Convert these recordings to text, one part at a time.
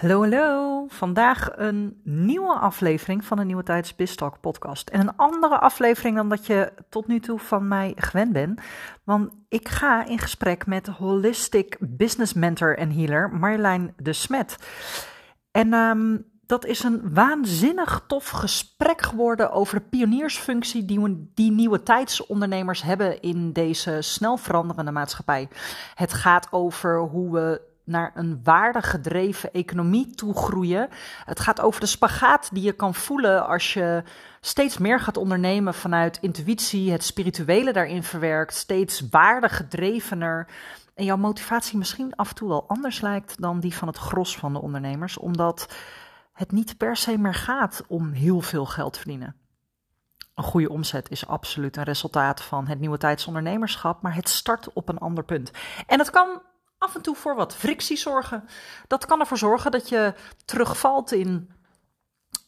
Hallo, hallo. Vandaag een nieuwe aflevering van de Nieuwe Tijds Bistalk podcast. En een andere aflevering dan dat je tot nu toe van mij gewend bent. Want ik ga in gesprek met holistic business mentor en healer Marjolein de Smet. En ehm, dat is een waanzinnig tof gesprek geworden over de pioniersfunctie die, die nieuwe tijdsondernemers hebben in deze snel veranderende maatschappij. Het gaat over hoe we naar een waardegedreven economie toe groeien. Het gaat over de spagaat die je kan voelen als je steeds meer gaat ondernemen vanuit intuïtie, het spirituele daarin verwerkt, steeds waardegedrevener. En jouw motivatie misschien af en toe wel anders lijkt dan die van het gros van de ondernemers, omdat het niet per se meer gaat om heel veel geld verdienen. Een goede omzet is absoluut een resultaat van het nieuwe tijdsondernemerschap, maar het start op een ander punt. En het kan af en toe voor wat frictie zorgen. Dat kan ervoor zorgen dat je terugvalt in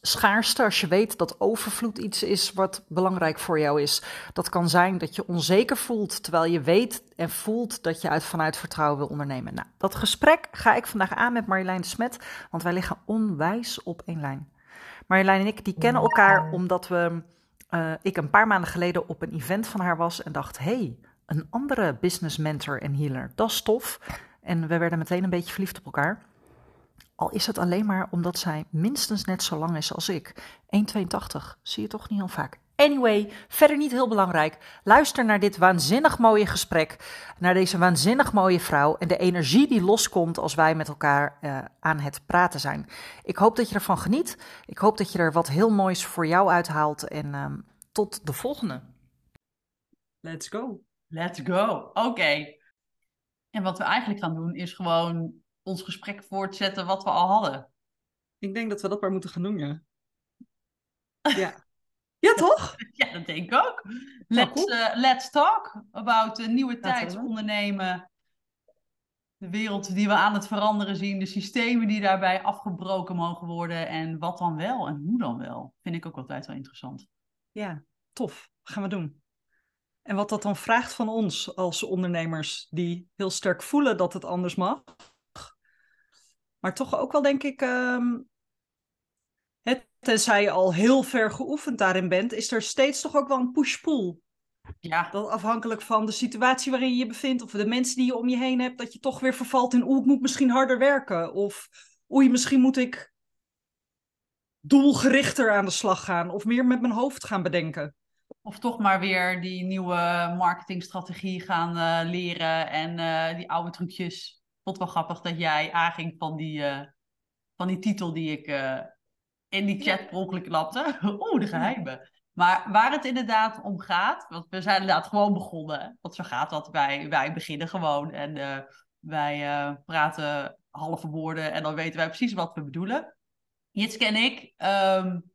schaarste als je weet dat overvloed iets is wat belangrijk voor jou is. Dat kan zijn dat je onzeker voelt terwijl je weet en voelt dat je uit vanuit vertrouwen wil ondernemen. Nou, dat gesprek ga ik vandaag aan met Marjolein de Smet, want wij liggen onwijs op één lijn. Marjolein en ik die kennen elkaar omdat we, uh, ik een paar maanden geleden op een event van haar was en dacht, hey, een andere business mentor en healer. Dat is tof. En we werden meteen een beetje verliefd op elkaar. Al is het alleen maar omdat zij minstens net zo lang is als ik. 1,82. Zie je toch niet heel vaak. Anyway, verder niet heel belangrijk. Luister naar dit waanzinnig mooie gesprek. Naar deze waanzinnig mooie vrouw. En de energie die loskomt als wij met elkaar uh, aan het praten zijn. Ik hoop dat je ervan geniet. Ik hoop dat je er wat heel moois voor jou uithaalt. En uh, tot de volgende. Let's go. Let's go. Oké. En wat we eigenlijk gaan doen is gewoon ons gesprek voortzetten wat we al hadden. Ik denk dat we dat maar moeten gaan doen, ja. Ja. ja, toch? Ja, dat denk ik ook. Let's, uh, let's talk about de nieuwe tijd ondernemen. De wereld die we aan het veranderen zien. De systemen die daarbij afgebroken mogen worden. En wat dan wel en hoe dan wel. Vind ik ook altijd wel interessant. Ja, tof. Gaan we doen. En wat dat dan vraagt van ons als ondernemers die heel sterk voelen dat het anders mag. Maar toch ook wel denk ik, um, het, tenzij je al heel ver geoefend daarin bent, is er steeds toch ook wel een push-pull. Ja. Dat afhankelijk van de situatie waarin je je bevindt of de mensen die je om je heen hebt, dat je toch weer vervalt in oeh, ik moet misschien harder werken. Of oei, misschien moet ik doelgerichter aan de slag gaan of meer met mijn hoofd gaan bedenken. Of toch maar weer die nieuwe marketingstrategie gaan uh, leren en uh, die oude trucjes. Vond wel grappig dat jij aanging van die, uh, van die titel die ik in die chat per ongeluk klapte. Oeh, de geheimen. Maar waar het inderdaad om gaat, want we zijn inderdaad gewoon begonnen. Want zo gaat dat, wij, wij beginnen gewoon en wij praten halve woorden en dan weten wij precies wat we bedoelen. Jitske en ik, um,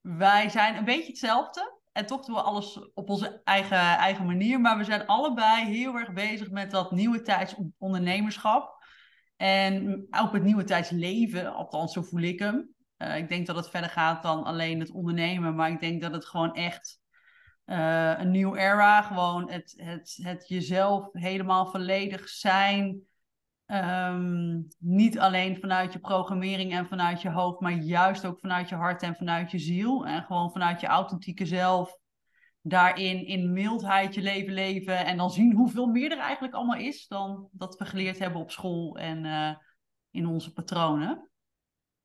wij zijn een beetje hetzelfde. En toch doen we alles op onze eigen, eigen manier. Maar we zijn allebei heel erg bezig met dat nieuwe tijds ondernemerschap. En ook het nieuwe tijdsleven, althans zo voel ik hem. Uh, ik denk dat het verder gaat dan alleen het ondernemen. Maar ik denk dat het gewoon echt uh, een nieuw era. Gewoon het, het, het jezelf helemaal volledig zijn. Um, niet alleen vanuit je programmering en vanuit je hoofd, maar juist ook vanuit je hart en vanuit je ziel. En gewoon vanuit je authentieke zelf daarin in mildheid je leven leven. En dan zien hoeveel meer er eigenlijk allemaal is dan dat we geleerd hebben op school en uh, in onze patronen.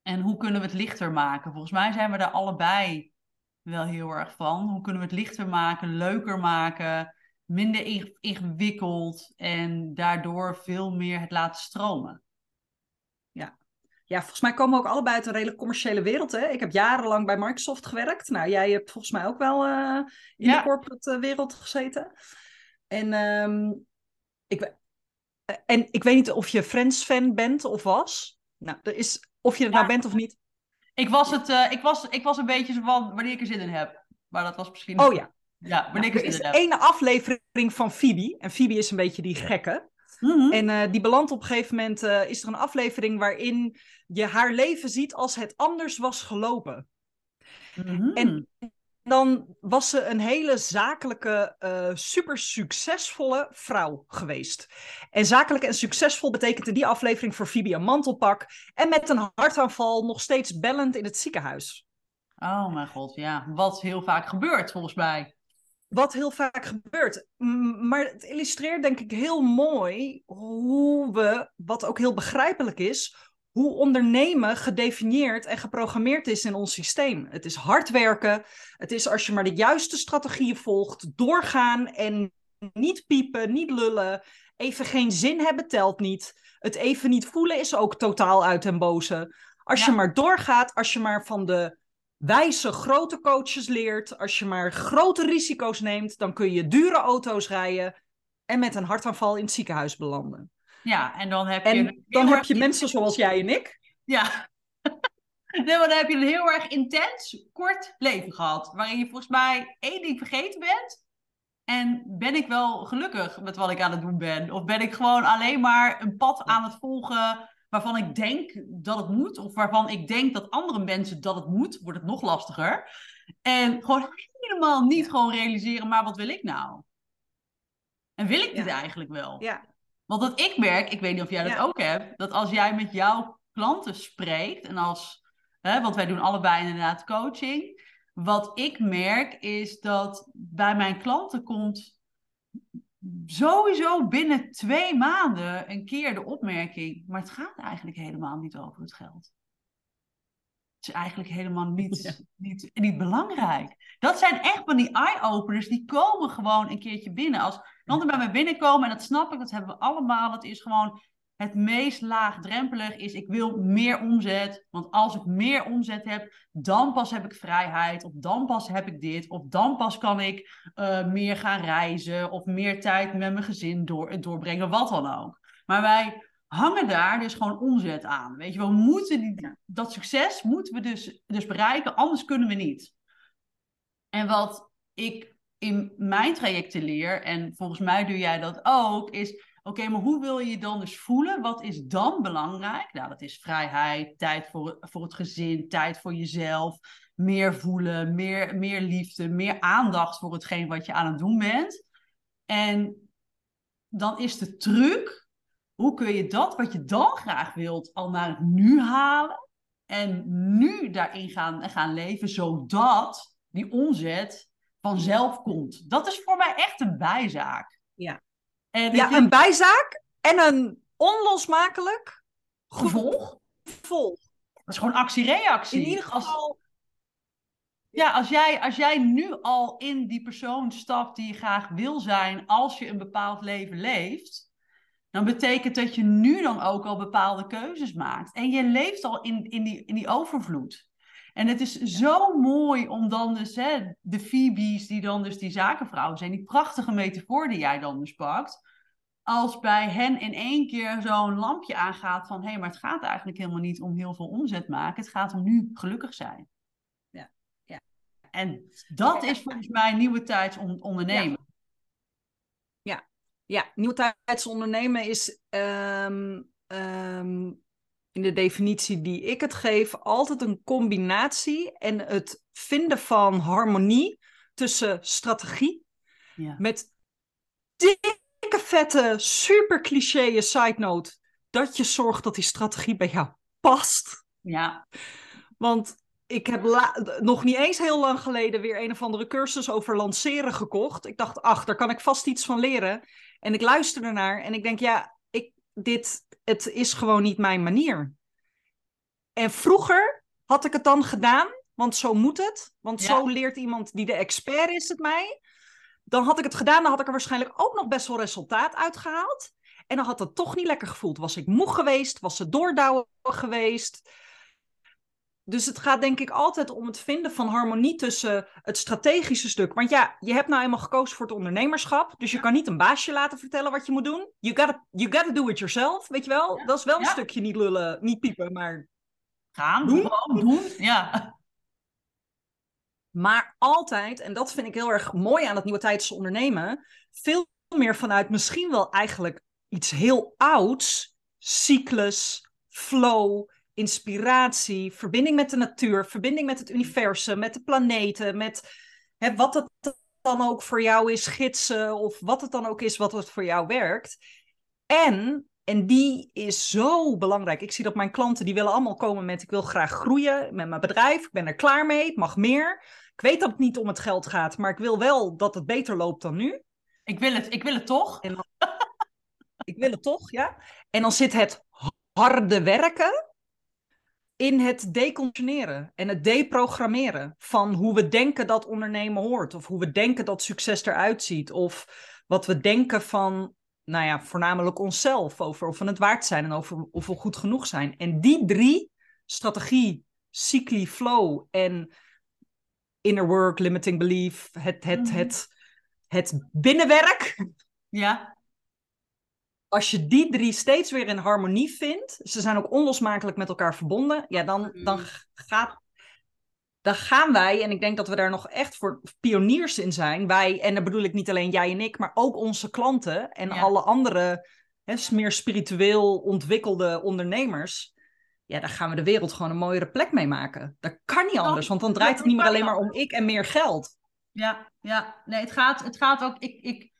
En hoe kunnen we het lichter maken? Volgens mij zijn we daar allebei wel heel erg van. Hoe kunnen we het lichter maken, leuker maken? Minder ingewikkeld en daardoor veel meer het laten stromen. Ja. ja, volgens mij komen we ook allebei uit een redelijk commerciële wereld. Hè? Ik heb jarenlang bij Microsoft gewerkt. Nou, jij hebt volgens mij ook wel uh, in ja. de corporate wereld gezeten. En, um, ik, en ik weet niet of je Friends-fan bent of was. Nou, er is, of je het ja. nou bent of niet. Ik was, het, uh, ik, was, ik was een beetje van wanneer ik er zin in heb. Maar dat was misschien... Oh ja, ja, nou, er is één aflevering van Phoebe. En Phoebe is een beetje die gekke. Mhm. Mm -hmm. En uh, die belandt op een gegeven moment... Uh, is er een aflevering waarin je haar leven ziet als het anders was gelopen. Mm -hmm. En dan was ze een hele zakelijke, uh, super succesvolle vrouw geweest. En zakelijk en succesvol betekent in die aflevering voor Phoebe een mantelpak. En met een hartaanval nog steeds bellend in het ziekenhuis. Oh mijn god, ja. Wat heel vaak gebeurt volgens mij. Wat heel vaak gebeurt. Maar het illustreert denk ik heel mooi hoe we, wat ook heel begrijpelijk is, hoe ondernemen gedefinieerd en geprogrammeerd is in ons systeem. Het is hard werken. Het is als je maar de juiste strategieën volgt, doorgaan en niet piepen, niet lullen. Even geen zin hebben telt niet. Het even niet voelen is ook totaal uit en boze. Als je maar doorgaat, als je maar van de wijze grote coaches leert, als je maar grote risico's neemt, dan kun je dure auto's rijden en met een hartaanval in het ziekenhuis belanden. Ja, en dan heb je... En dan heb je mensen zoals jij en ik. Ja. nee, dan heb je een heel erg intens, kort leven gehad. Waarin je volgens mij één ding vergeten bent. En ben ik wel gelukkig met wat ik aan het doen ben? Of ben ik gewoon alleen maar een pad aan het volgen waarvan ik denk dat het moet, of waarvan ik denk dat andere mensen dat het moet, wordt het nog lastiger. En gewoon helemaal niet gewoon realiseren, maar wat wil ik nou? En wil ik dit eigenlijk wel? Ja. Want dat ik merk, ik weet niet of jij dat ook hebt, dat als jij met jouw klanten spreekt, en als, hè, want wij doen allebei inderdaad coaching, wat ik merk is dat bij mijn klanten komt sowieso binnen twee maanden een keer de opmerking, maar het gaat eigenlijk helemaal niet over het geld. Het is eigenlijk helemaal niet, niet, niet belangrijk. Dat zijn echt van die eye-openers, die komen gewoon een keertje binnen. Als klanten bij mij binnenkomen, en dat snap ik, dat hebben we allemaal, het is gewoon het meest laagdrempelig is, ik wil meer omzet. Want als ik meer omzet heb, dan pas heb ik vrijheid. Of dan pas heb ik dit. Of dan pas kan ik uh, meer gaan reizen. Of meer tijd met mijn gezin door, doorbrengen, wat dan ook. Maar wij hangen daar dus gewoon omzet aan. Weet je, we moeten die, dat succes moeten we dus, dus bereiken, anders kunnen we niet. En wat ik in mijn trajecten leer, en volgens mij doe jij dat ook, is Oké, maar hoe wil je je dan dus voelen? Wat is dan belangrijk? Nou, dat is vrijheid, tijd voor, voor het gezin, tijd voor jezelf, meer voelen, meer, meer liefde, meer aandacht voor hetgeen wat je aan het doen bent. En dan is de truc, hoe kun je dat wat je dan graag wilt al naar het nu halen en nu daarin gaan, gaan leven, zodat die omzet vanzelf komt. Dat is voor mij echt een bijzaak. Ja, ja, een bijzaak en een onlosmakelijk gevolg. gevolg. Dat is gewoon actie-reactie. In ieder geval. Ja, als jij, als jij nu al in die persoon stapt die je graag wil zijn als je een bepaald leven leeft, dan betekent dat je nu dan ook al bepaalde keuzes maakt. En je leeft al in, in, die, in die overvloed. En het is zo mooi om dan dus hè, de Phoebe's, die dan dus die zakenvrouwen zijn, die prachtige metafoor die jij dan dus pakt, als bij hen in één keer zo'n lampje aangaat van hé, hey, maar het gaat eigenlijk helemaal niet om heel veel omzet maken, het gaat om nu gelukkig zijn. Ja, ja. En dat is volgens mij nieuwe tijds ondernemen. Ja. ja, nieuwe tijds ondernemen is ehm, ehm, in de definitie die ik het geef, altijd een combinatie en het vinden van harmonie tussen strategie ja. met dikke vette, super cliché side note, dat je zorgt dat die strategie bij jou past. Ja. Want ik heb nog niet eens heel lang geleden weer een of andere cursus over lanceren gekocht. Ik dacht, ach, daar kan ik vast iets van leren. En ik luister ernaar en ik denk, ja, ik, dit, het is gewoon niet mijn manier. En vroeger had ik het dan gedaan, want zo moet het. Want zo leert iemand die de expert is het mij. Dan had ik het gedaan, dan had ik er waarschijnlijk ook nog best wel resultaat uitgehaald. En dan had het toch niet lekker gevoeld. Was ik moe geweest? Was het doordouwen geweest? Dus het gaat denk ik altijd om het vinden van harmonie tussen het strategische stuk. Want ja, je hebt nou eenmaal gekozen voor het ondernemerschap. Dus je kan niet een baasje laten vertellen wat je moet doen. You gotta, you gotta do it yourself, weet je wel? Dat is wel een stukje niet lullen, niet piepen, maar gaan, doen. gewoon doen. Ja. Maar altijd, en dat vind ik heel erg mooi aan het nieuwe tijdse ondernemen, veel meer vanuit misschien wel eigenlijk iets heel ouds, cyclus, flow, inspiratie, verbinding met de natuur, verbinding met het universum, met de planeten, met hè, wat het dan ook voor jou is, gidsen of wat het dan ook is wat het voor jou werkt. En, en die is zo belangrijk. Ik zie dat mijn klanten, die willen allemaal komen met ik wil graag groeien met mijn bedrijf. Ik ben er klaar mee, het mag meer. Ik weet dat het niet om het geld gaat, maar ik wil wel dat het beter loopt dan nu. Ik wil het, ik wil het toch. En dan, ik wil het toch, ja. En dan zit het harde werken in het deconditioneren en het deprogrammeren van hoe we denken dat ondernemen hoort, of hoe we denken dat succes eruit ziet, of wat we denken van, nou ja, voornamelijk onszelf, over of we het waard zijn en over of we goed genoeg zijn. En die drie, strategie, cycli, flow en inner work, limiting belief, het, het, mhm. het, het binnenwerk. Ja als je die drie steeds weer in harmonie vindt, ze zijn ook onlosmakelijk met elkaar verbonden, ja, dan, dan, mm. gaat, dan gaan wij, en ik denk dat we daar nog echt voor pioniers in zijn, wij, en dan bedoel ik niet alleen jij en ik, maar ook onze klanten en alle andere hè, meer spiritueel ontwikkelde ondernemers. Ja, daar gaan we de wereld gewoon een mooiere plek mee maken. Dat kan niet anders, want dan draait het niet meer alleen maar om ik en meer geld. Ja, ja. nee, het gaat, het gaat ook. Ik, ik,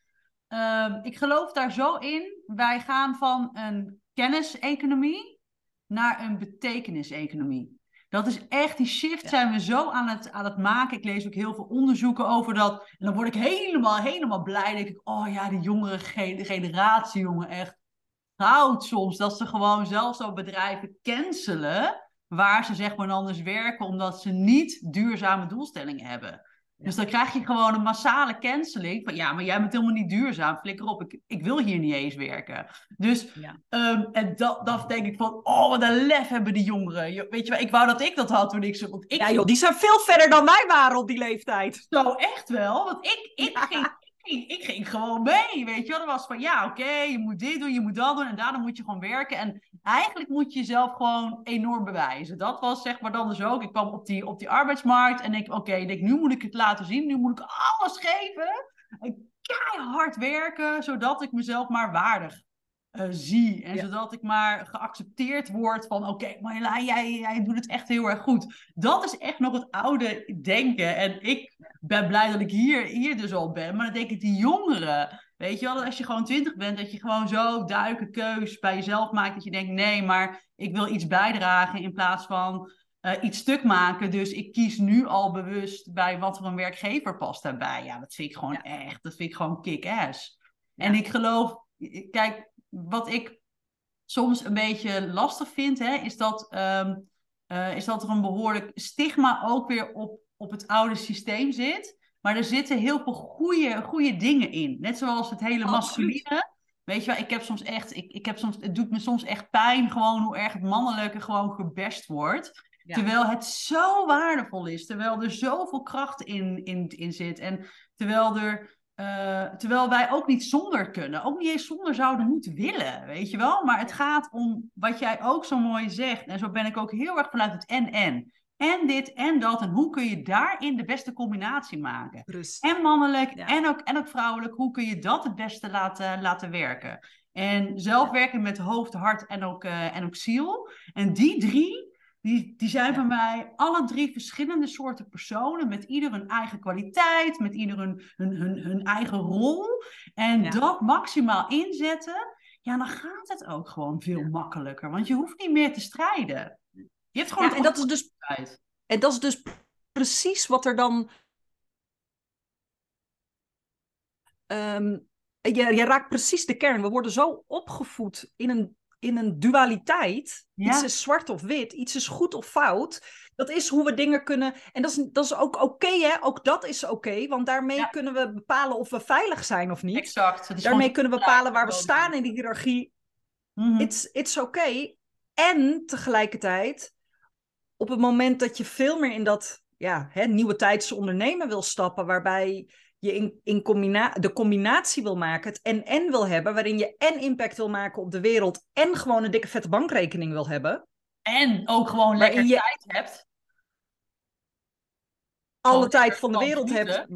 Ehm, ik geloof daar zo in. Wij gaan van een kenniseconomie naar een betekeniseconomie. Dat is echt, die shift zijn we zo aan het, aan het maken. Ik lees ook heel veel onderzoeken over dat. En dan word ik helemaal, helemaal blij. denk ik, oh ja, die jongere generatie, jongen, echt goud soms. Dat ze gewoon zelfs zo bedrijven cancelen. Waar ze zeg maar anders werken, omdat ze niet duurzame doelstellingen hebben. Dus dan krijg je gewoon een massale canceling. Van ja, maar jij bent helemaal niet duurzaam. Flikker op, ik, ik wil hier niet eens werken. Dus, ehm, en dat, dat denk ik van, oh, wat een lef hebben die jongeren. Weet je wel, ik wou dat ik dat had toen ik ze... Want ik, ja joh, die zijn veel verder dan wij waren op die leeftijd. Zo, echt wel. Want ik, ik ging ik ging gewoon mee, weet je wel. Dat was van, ja, oké, je moet dit doen, je moet dat doen. En daarna moet je gewoon werken. En eigenlijk moet je jezelf gewoon enorm bewijzen. Dat was zeg maar dan dus ook. Ik kwam op die, op die arbeidsmarkt en ik, oké, nu moet ik het laten zien. Nu moet ik alles geven. En keihard werken, zodat ik mezelf maar waardig uh, zie. En zodat ik maar geaccepteerd word van... oké, okay, Marjolein, jij, jij doet het echt heel erg goed. Dat is echt nog het oude denken. En ik ben blij dat ik hier, hier dus al ben. Maar dan denk ik, die jongeren... Weet je wel, dat als je gewoon twintig bent... dat je gewoon zo duiken keus bij jezelf maakt... dat je denkt, nee, maar ik wil iets bijdragen... in plaats van uh, iets stuk maken. Dus ik kies nu al bewust... bij wat voor een werkgever past daarbij. Ja, dat vind ik gewoon echt... dat vind ik gewoon kick-ass. En ik geloof... Kijk, wat ik soms een beetje lastig vind, hè, is, dat, ehm, eh, is dat er een behoorlijk stigma ook weer op, op het oude systeem zit. Maar er zitten heel veel goede, goede dingen in. Net zoals het hele masculine. Weet je wel, ik heb soms echt, ik, ik heb soms, het doet me soms echt pijn gewoon hoe erg het mannelijke gewoon gebest wordt. Terwijl het zo waardevol is. Terwijl er zoveel kracht in, in, in zit. En terwijl er uh, terwijl wij ook niet zonder kunnen, ook niet eens zonder zouden moeten willen, weet je wel. Maar het gaat om wat jij ook zo mooi zegt. En zo ben ik ook heel erg vanuit het en-en. En dit en dat. En hoe kun je daarin de beste combinatie maken? En mannelijk en, ook, en ook vrouwelijk. Hoe kun je dat het beste laten, laten werken? En zelf werken met hoofd, hart en ook, uh, en ook ziel. En die drie, die, die zijn ja. mij alle drie verschillende soorten personen, met ieder hun eigen kwaliteit, met ieder hun, hun, hun, hun eigen rol. En dat maximaal inzetten, ja, dan gaat het ook gewoon veel makkelijker. Want je hoeft niet meer te strijden. Je hebt gewoon en dat is dus En dat is dus precies wat er dan. Um, je, je raakt precies de kern. We worden zo opgevoed in een in een dualiteit. Iets is zwart of wit, iets is goed of fout. Dat is hoe we dingen kunnen. En dat is, dat is ook oké, hè? Ook dat is oké, want daarmee kunnen we bepalen of we veilig zijn of niet. Exact. Daarmee kunnen we bepalen waar we staan in de hiërarchie. Mm It's, it's oké. En tegelijkertijd, op het moment dat je veel meer in dat ja, hè, nieuwe tijdse ondernemen wil stappen, waarbij je in, in combina de combinatie wil maken, het en-en wil hebben, waarin je en impact wil maken op de wereld en gewoon een dikke vette bankrekening wil hebben. En ook gewoon lekker je tijd hebt. Alle tijd van de wereld hebt.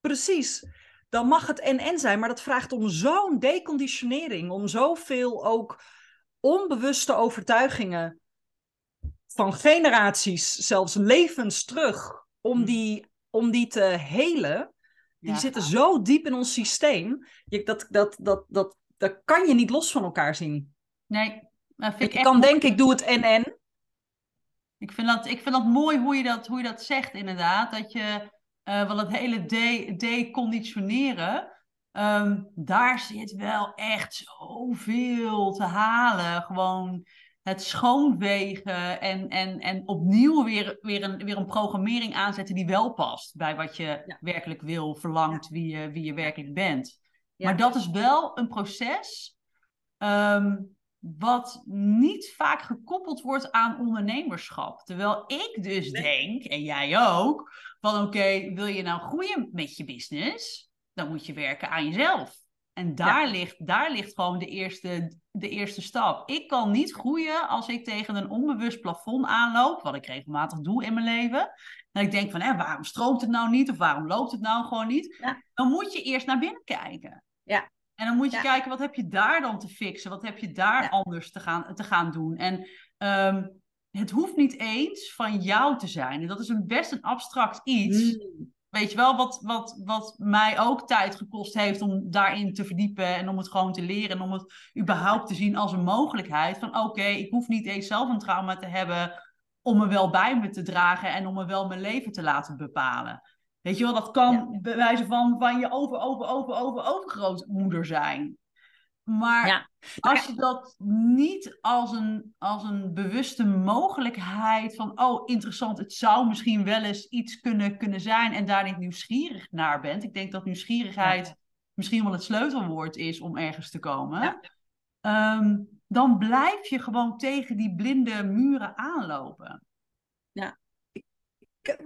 Precies. Dan mag het en-en zijn, maar dat vraagt om zo'n deconditionering, om zoveel ook onbewuste overtuigingen van generaties, zelfs levens terug, om hmm. die om die te helen, die zitten zo diep in ons systeem. Je, dat, dat, dat, dat, dat kan je niet los van elkaar zien. Nee. Vind ik, kan denken, ik doe het en-en. Ik vind, dat, ik vind dat mooi hoe je dat, hoe je dat zegt, inderdaad. Dat je, uh, wel het hele deconditioneren, um, daar zit wel echt zoveel te halen. Gewoon het schoonwegen en, en, en opnieuw weer, weer, een, weer een programmering aanzetten die wel past bij wat je werkelijk wil, verlangt, wie, je, wie je werkelijk bent. Maar dat is wel een proces um, wat niet vaak gekoppeld wordt aan ondernemerschap. Terwijl ik dus denk, en jij ook, van oké, wil je nou groeien met je business, dan moet je werken aan jezelf. En daar, ligt, daar ligt gewoon de eerste, de eerste stap. Ik kan niet groeien als ik tegen een onbewust plafond aanloop, wat ik regelmatig doe in mijn leven. En ik denk van, waarom stroomt het nou niet? Of waarom loopt het nou gewoon niet? Dan moet je eerst naar binnen kijken. Ja. En dan moet je kijken, wat heb je daar dan te fixen? Wat heb je daar anders te gaan, te gaan doen? En ehm, het hoeft niet eens van jou te zijn. En dat is een best een abstract iets. Mm. Weet je wel, wat, wat, wat mij ook tijd gekost heeft om daarin te verdiepen en om het gewoon te leren en om het überhaupt te zien als een mogelijkheid. Van oké, ik hoef niet eens zelf een trauma te hebben om me wel bij me te dragen en om me wel mijn leven te laten bepalen. Weet je wel, dat kan ja. bij wijze van, van je over, over, over, over, overgrootmoeder zijn. Maar als je dat niet als een, als een bewuste mogelijkheid van, oh interessant, het zou misschien wel eens iets kunnen, kunnen zijn en daar niet nieuwsgierig naar bent. Ik denk dat nieuwsgierigheid misschien wel het sleutelwoord is om ergens te komen. Um, dan blijf je gewoon tegen die blinde muren aanlopen. Ja,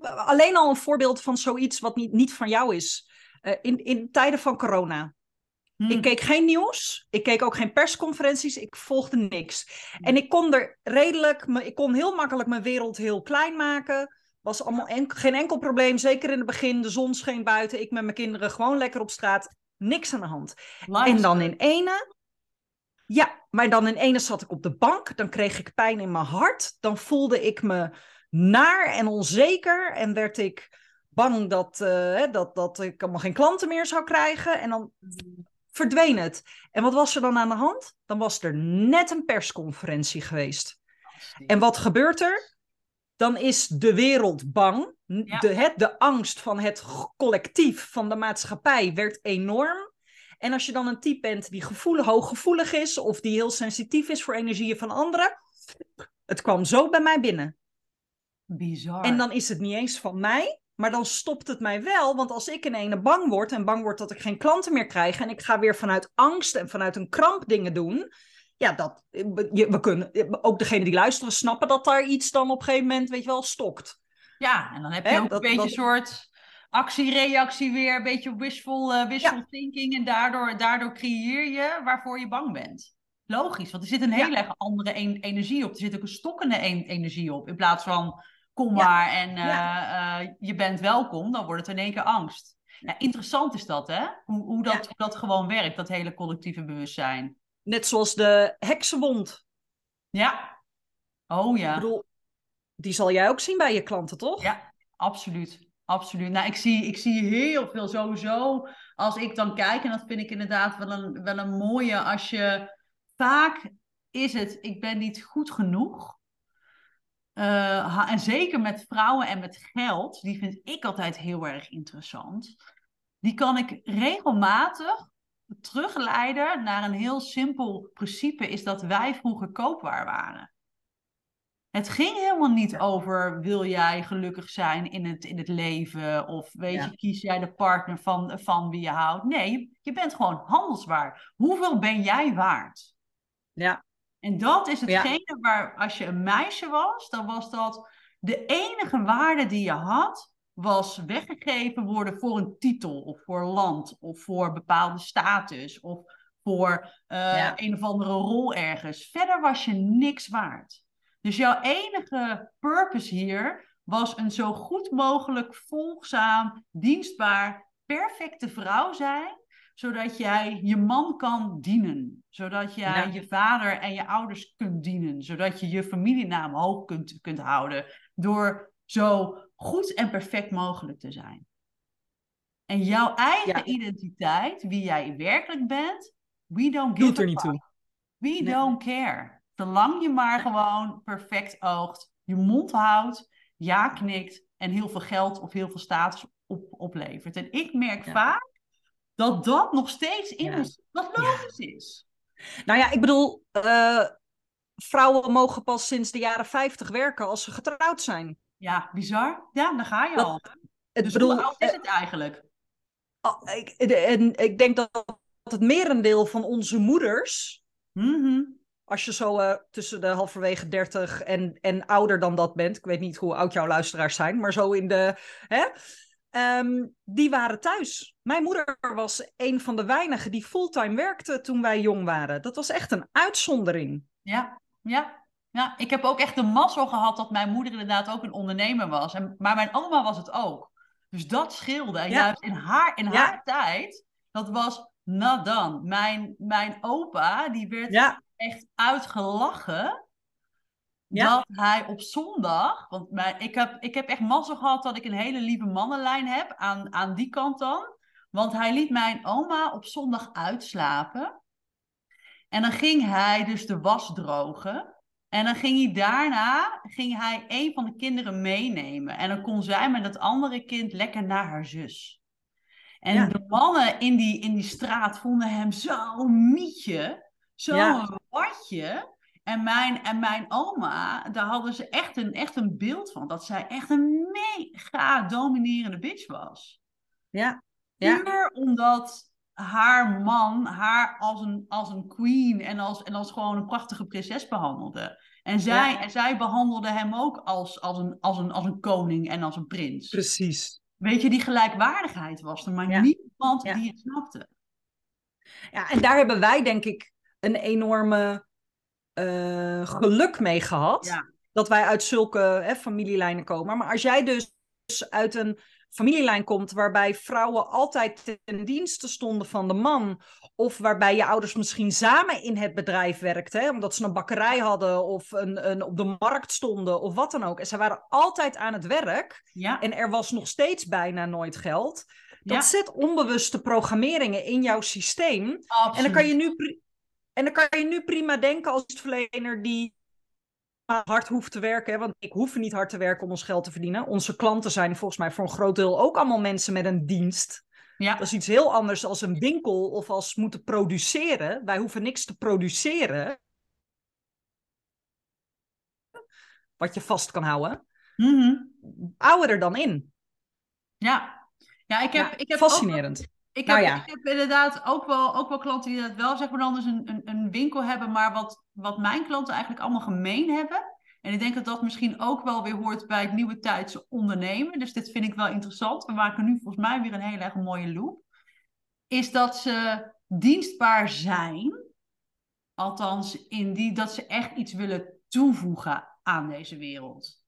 alleen al een voorbeeld van zoiets wat niet, niet van jou is. Uh, in, in tijden van corona. Hmm. Ik keek geen nieuws. Ik keek ook geen persconferenties. Ik volgde niks. Hmm. En ik kon er redelijk, ik kon heel makkelijk mijn wereld heel klein maken. Was allemaal geen enkel probleem. Zeker in het begin. De zon scheen buiten. Ik met mijn kinderen gewoon lekker op straat. Niks aan de hand. En dan in ene. Ja, maar dan in ene zat ik op de bank. Dan kreeg ik pijn in mijn hart. Dan voelde ik me naar en onzeker. En werd ik bang dat, uh, dat, dat ik allemaal geen klanten meer zou krijgen. En dan verdween het. En wat was er dan aan de hand? Dan was er net een persconferentie geweest. En wat gebeurt er? Dan is de wereld bang. De, het, de angst van het collectief, van de maatschappij, werd enorm. En als je dan een type bent die gevoelig, hooggevoelig is of die heel sensitief is voor energieën van anderen, het kwam zo bij mij binnen. Bizar. En dan is het niet eens van mij, maar dan stopt het mij wel. Want als ik in ene bang word en bang word dat ik geen klanten meer krijg en ik ga weer vanuit angst en vanuit een kramp dingen doen. Ja, dat, we kunnen, ook degene die luisteren snappen dat daar iets dan op een gegeven moment, weet je wel, stokt. Ja, en dan heb je ook een beetje een soort actie-reactie weer, een beetje wishful, uh, wishful thinking. En daardoor, daardoor creëer je waarvoor je bang bent. Logisch, want er zit een hele andere energie op. Er zit ook een stokkende energie op. In plaats van kom maar en uh, uh, je bent welkom, dan wordt het in één keer angst. Nou, interessant is dat, hè? Hoe, hoe, dat, hoe dat gewoon werkt, dat hele collectieve bewustzijn. Net zoals de heksenwond. Ja. Oh ja. Ik bedoel, die zal jij ook zien bij je klanten, toch? Ja, absoluut. Absoluut. Nou, ik zie, ik zie heel veel sowieso. Als ik dan kijk, en dat vind ik inderdaad wel een, wel een mooie, als je vaak is het, ik ben niet goed genoeg. Uh, en zeker met vrouwen en met geld, die vind ik altijd heel erg interessant. Die kan ik regelmatig terugleiden naar een heel simpel principe, is dat wij vroeger koopwaar waren. Het ging helemaal niet over wil jij gelukkig zijn in het, in het leven of weet je, kies jij de partner van, van wie je houdt. Nee, je bent gewoon handelswaar. Hoeveel ben jij waard? Ja. En dat is hetgene waar, als je een meisje was, dan was dat de enige waarde die je had, was weggegeven worden voor een titel of voor land of voor bepaalde status of voor uh, een of andere rol ergens. Verder was je niks waard. Dus jouw enige purpose hier was een zo goed mogelijk volgzaam, dienstbaar, perfecte vrouw zijn zodat jij je man kan dienen. Zodat jij je vader en je ouders kunt dienen. Zodat je je familienaam hoog kunt, kunt houden. Door zo goed en perfect mogelijk te zijn. En jouw eigen identiteit, wie jij werkelijk bent, we don't give Doet er niet toe. We don't care. Zolang je maar gewoon perfect oogt, je mond houdt, ja knikt en heel veel geld of heel veel status op, oplevert. En ik merk vaak dat dat nog steeds in ons, wat logisch is. Nou ja, ik bedoel, uh, vrouwen mogen pas sinds de jaren 50 werken als ze getrouwd zijn. Ja, bizar. Ja, dan ga je al. Het dus bedoel, hoe oud is eh, het eigenlijk? Oh, ik, en ik denk dat het merendeel van onze moeders, mm als je zo uh, tussen de halverwege 30 en, en ouder dan dat bent, ik weet niet hoe oud jouw luisteraars zijn, maar zo in de. Hè, um, die waren thuis. Mijn moeder was een van de weinigen die fulltime werkte toen wij jong waren. Dat was echt een uitzondering. Ja, ja. Ja, ik heb ook echt de mazzel gehad dat mijn moeder inderdaad ook een ondernemer was. En, maar mijn oma was het ook. Dus dat scheelde. En juist in haar, in haar tijd, dat was nadan. Mijn, mijn opa, die werd echt uitgelachen. Dat hij op zondag, want mijn, ik, heb, ik heb echt mazzel gehad dat ik een hele lieve mannenlijn heb aan, aan die kant dan. Want hij liet mijn oma op zondag uitslapen. En dan ging hij dus de was drogen. En dan ging hij daarna ging hij een van de kinderen meenemen. En dan kon zij met het andere kind lekker naar haar zus. En de mannen in die, in die straat vonden hem zo'n mietje, zo'n ja. watje. En mijn, en mijn oma, daar hadden ze echt een, echt een beeld van. Dat zij echt een mega dominerende bitch was. Ja. Puur omdat haar man haar als een, als een queen en als, en als gewoon een prachtige prinses behandelde. En zij, en zij behandelde hem ook als, als, een, als, een, als een koning en als een prins. Precies. Weet je, die gelijkwaardigheid was er, maar niemand die het snapte. Ja, en daar hebben wij denk ik een enorme uh, geluk mee gehad. Dat wij uit zulke hè, familielijnen komen. Maar als jij dus uit een familielijn komt waarbij vrouwen altijd ten dienste stonden van de man. Of waarbij je ouders misschien samen in het bedrijf werkten, omdat ze een bakkerij hadden of een, een, op de markt stonden of wat dan ook. En ze waren altijd aan het werk ja. en er was nog steeds bijna nooit geld. Dat zet onbewuste programmeringen in jouw systeem. Absoluut. En dan kan je nu, en dan kan je nu prima denken als verlener die hard hoeft te werken. Want ik hoef niet hard te werken om ons geld te verdienen. Onze klanten zijn volgens mij voor een groot deel ook allemaal mensen met een dienst. Ja. Dat is iets heel anders als een winkel of als moeten produceren. Wij hoeven niks te produceren. Wat je vast kan houden. Mm -hmm. er dan in. Ja, ja ik heb. ik heb fascinerend. Ook, ik, heb, nou ik heb inderdaad ook wel, ook wel klanten die dat wel zeg maar anders een, een, een winkel hebben, maar wat, wat mijn klanten eigenlijk allemaal gemeen hebben. En ik denk dat dat misschien ook wel weer hoort bij het nieuwe tijdse ondernemen. Dus dit vind ik wel interessant. We maken nu volgens mij weer een hele erg mooie loop. Is dat ze dienstbaar zijn. Althans, in die dat ze echt iets willen toevoegen aan deze wereld.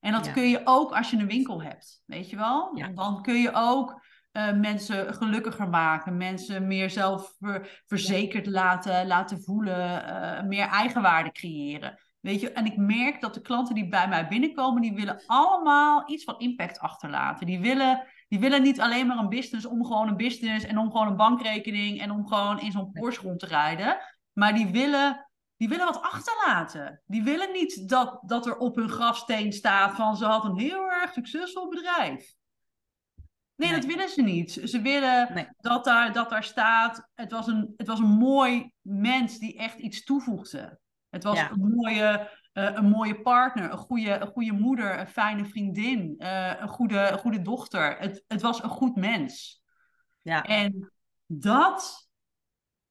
En dat kun je ook als je een winkel hebt. Weet je wel? Dan kun je ook uh, mensen gelukkiger maken, mensen meer zelfverzekerd laten, laten voelen, uh, meer eigenwaarde creëren. Weet je, en ik merk dat de klanten die bij mij binnenkomen, die willen allemaal iets van impact achterlaten. Die willen, die willen niet alleen maar een business om gewoon een business en om gewoon een bankrekening en om gewoon in zo'n Porsche rond te rijden. Maar die willen, die willen wat achterlaten. Die willen niet dat, dat er op hun grafsteen staat van ze had een heel erg succesvol bedrijf. Nee, dat willen ze niet. Ze willen dat, daar, dat daar staat. Het was, een, het was een mooi mens die echt iets toevoegde. Het was een, mooie, uh, een mooie partner, een goede, een goede moeder, een fijne vriendin, uh, een, goede, een goede dochter. Het, het was een goed mens. Ja. En dat,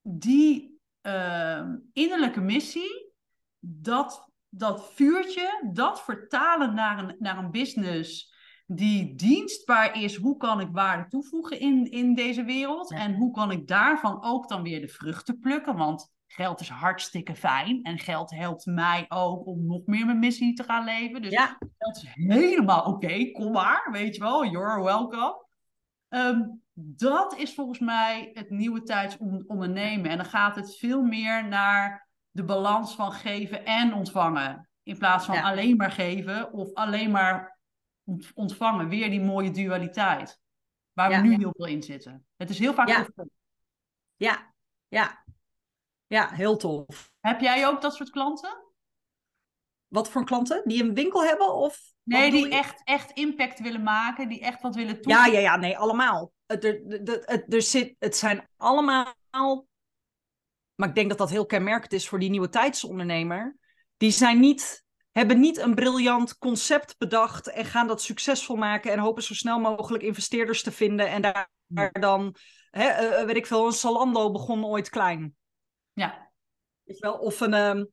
die uh, innerlijke missie, dat, dat vuurtje, dat vertalen naar een, naar een business die dienstbaar is. Hoe kan ik waarde toevoegen in, in deze wereld? En hoe kan ik daarvan ook dan weer de vruchten plukken? Want geld is hartstikke fijn. En geld helpt mij ook om nog meer mijn missie te gaan leven. Dus ja. geld is helemaal oké. kom maar, weet je wel. You're welcome. Ehm, dat is volgens mij het nieuwe tijds ondernemen. En dan gaat het veel meer naar de balans van geven en ontvangen. In plaats van alleen maar geven of alleen maar ontvangen. Weer die mooie dualiteit. Waar we nu heel veel in zitten. Het is heel vaak ja. Ja, ja. Ja, heel tof. Heb jij ook dat soort klanten? Wat voor klanten? Die een winkel hebben? Of nee, die echt, echt impact willen maken, die echt wat willen toevoegen. Ja, ja, ja, nee, allemaal. Het, er, het, er zit, het zijn allemaal. Maar ik denk dat dat heel kenmerkend is voor die nieuwe tijdsondernemer. Die zijn niet, hebben niet een briljant concept bedacht en gaan dat succesvol maken en hopen zo snel mogelijk investeerders te vinden en daar, dan, hè, uh, weet ik veel, een Salando begon ooit klein. Ja. Weet je wel, of een, ehm,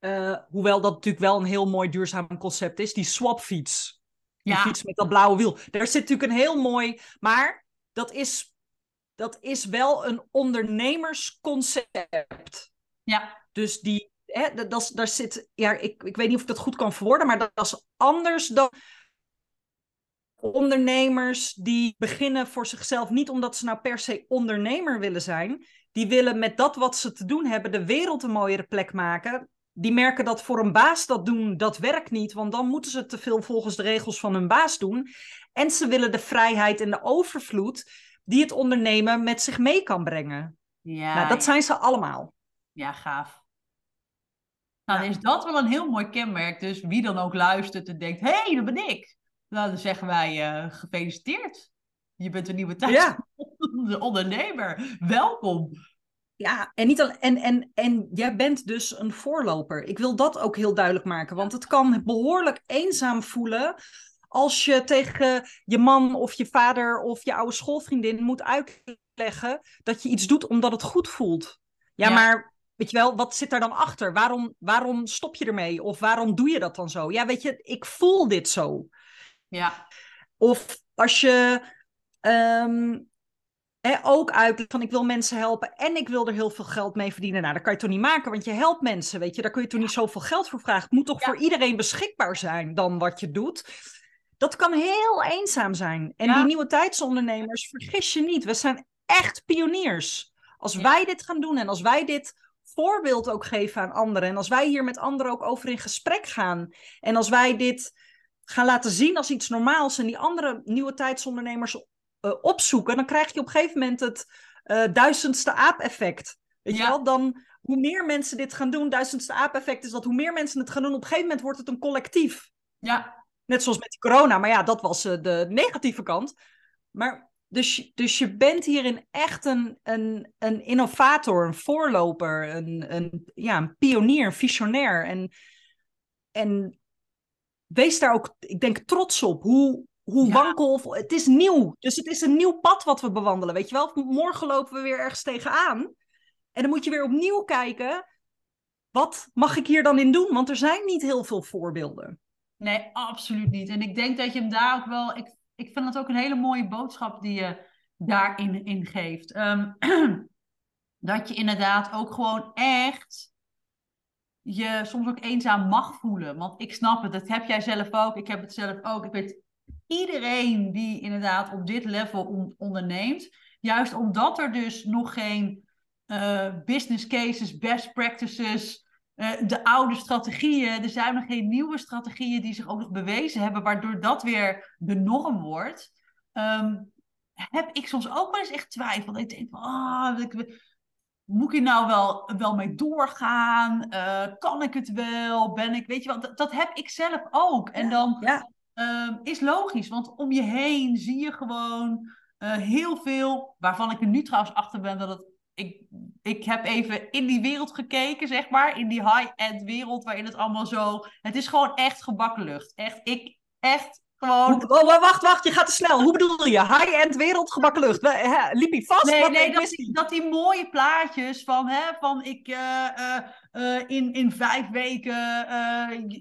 uh, hoewel dat natuurlijk wel een heel mooi duurzaam concept is, die swapfiets. Die ja. fiets met dat blauwe wiel. Daar zit natuurlijk een heel mooi. Maar dat is, dat is wel een ondernemersconcept. Ja. Dus die, hè, dat, dat, daar zit. Ja, ik, ik weet niet of ik dat goed kan verwoorden, maar dat, dat is anders dan ondernemers die beginnen voor zichzelf. Niet omdat ze nou per se ondernemer willen zijn. Die willen met dat wat ze te doen hebben de wereld een mooiere plek maken die merken dat voor een baas dat doen, dat werkt niet, want dan moeten ze te veel volgens de regels van hun baas doen. En ze willen de vrijheid en de overvloed die het ondernemen met zich mee kan brengen. Ja, nou, dat zijn ze allemaal. Ja, gaaf. Nou, dan is dat wel een heel mooi kenmerk. Dus wie dan ook luistert en denkt, hé, hey, dat ben ik. Nou, dan zeggen wij, uh, gefeliciteerd. Je bent een nieuwe tijd. Ja. ondernemer. Welkom. Ja, en, niet al, en, en, en jij bent dus een voorloper. Ik wil dat ook heel duidelijk maken, want het kan behoorlijk eenzaam voelen als je tegen je man of je vader of je oude schoolvriendin moet uitleggen dat je iets doet omdat het goed voelt. Ja, maar weet je wel, wat zit daar dan achter? Waarom, waarom stop je ermee? Of waarom doe je dat dan zo? Ja, weet je, ik voel dit zo. Ja. Of als je ehm, ook uit van ik wil mensen helpen en ik wil er heel veel geld mee verdienen. Nou, dat kan je toch niet maken, want je helpt mensen, weet je. Daar kun je toch niet zoveel geld voor vragen. Het moet toch voor iedereen beschikbaar zijn dan wat je doet. Dat kan heel eenzaam zijn. En die nieuwe tijdsondernemers, vergis je niet, we zijn echt pioniers. Als wij dit gaan doen en als wij dit voorbeeld ook geven aan anderen en als wij hier met anderen ook over in gesprek gaan en als wij dit gaan laten zien als iets normaals en die andere nieuwe tijdsondernemers uh, opzoeken, dan krijg je op een gegeven moment het uh, duizendste aap-effect. Weet je wel? Dan, hoe meer mensen dit gaan doen, duizendste aap-effect is dat hoe meer mensen het gaan doen, op een gegeven moment wordt het een collectief. Ja. Net zoals met die corona, maar ja, dat was uh, de negatieve kant. Maar dus, dus je bent hierin echt een, een, een innovator, een voorloper, een, een, ja, een pionier, een visionair. En, en wees daar ook, ik denk, trots op hoe, hoe ja. wankel. Het is nieuw. Dus het is een nieuw pad wat we bewandelen. Weet je wel? Morgen lopen we weer ergens tegenaan. En dan moet je weer opnieuw kijken. Wat mag ik hier dan in doen? Want er zijn niet heel veel voorbeelden. Nee, absoluut niet. En ik denk dat je hem daar ook wel. Ik, ik vind het ook een hele mooie boodschap die je daarin in geeft. Um, dat je inderdaad ook gewoon echt je soms ook eenzaam mag voelen. Want ik snap het, dat heb jij zelf ook. Ik heb het zelf ook. Ik weet iedereen die inderdaad op dit level onderneemt, juist omdat er dus nog geen uh, business cases, best practices, de oude strategieën, er zijn nog geen nieuwe strategieën die zich ook nog bewezen hebben, waardoor dat weer de norm wordt. Um, heb ik soms ook wel eens echt twijfel. Ik denk, ah, moet ik nou wel, wel mee doorgaan? Uh, kan ik het wel? Ben ik, weet je wel, dat, dat heb ik zelf ook. En dan ja. Ehm, is logisch, want om je heen zie je gewoon uh, heel veel, waarvan ik er nu trouwens achter ben dat het. Ik, ik heb even in die wereld gekeken, zeg maar, in die high-end wereld waarin het allemaal zo. Het is gewoon echt gebakken lucht. Echt, ik, echt gewoon... Oh, wacht, wacht, je gaat te snel. Hoe bedoel je? High-end wereld, gebakken lucht. Liep je vast? Nee, nee dat, die, dat die mooie plaatjes van, hè, van ik uh, uh, in, in vijf weken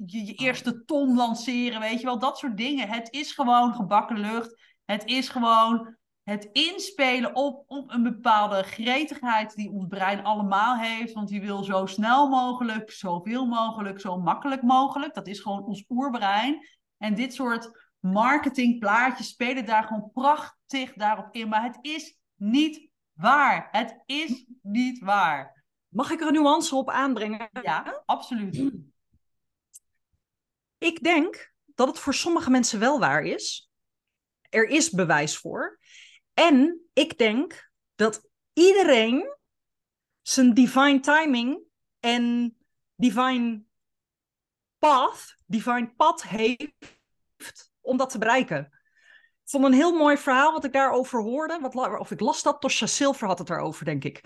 je, je, eerste ton lanceren, weet je wel. Dat soort dingen. Het is gewoon gebakken lucht. Het is gewoon het inspelen op, op een bepaalde gretigheid die ons brein allemaal heeft. Want die wil zo snel mogelijk, zoveel mogelijk, zo makkelijk mogelijk. Dat is gewoon ons oerbrein. En dit soort marketingplaatjes spelen daar gewoon prachtig daarop in. Maar het is niet waar. Het is niet waar. Mag ik er een nuance op aanbrengen? Ja, absoluut. Ik denk dat het voor sommige mensen wel waar is. Er is bewijs voor. En ik denk dat iedereen zijn divine timing en divine path, divine pad heeft om dat te bereiken. Ik vond een heel mooi verhaal wat ik daarover hoorde. Wat, of ik las dat, Tosha Silver had het erover, denk ik.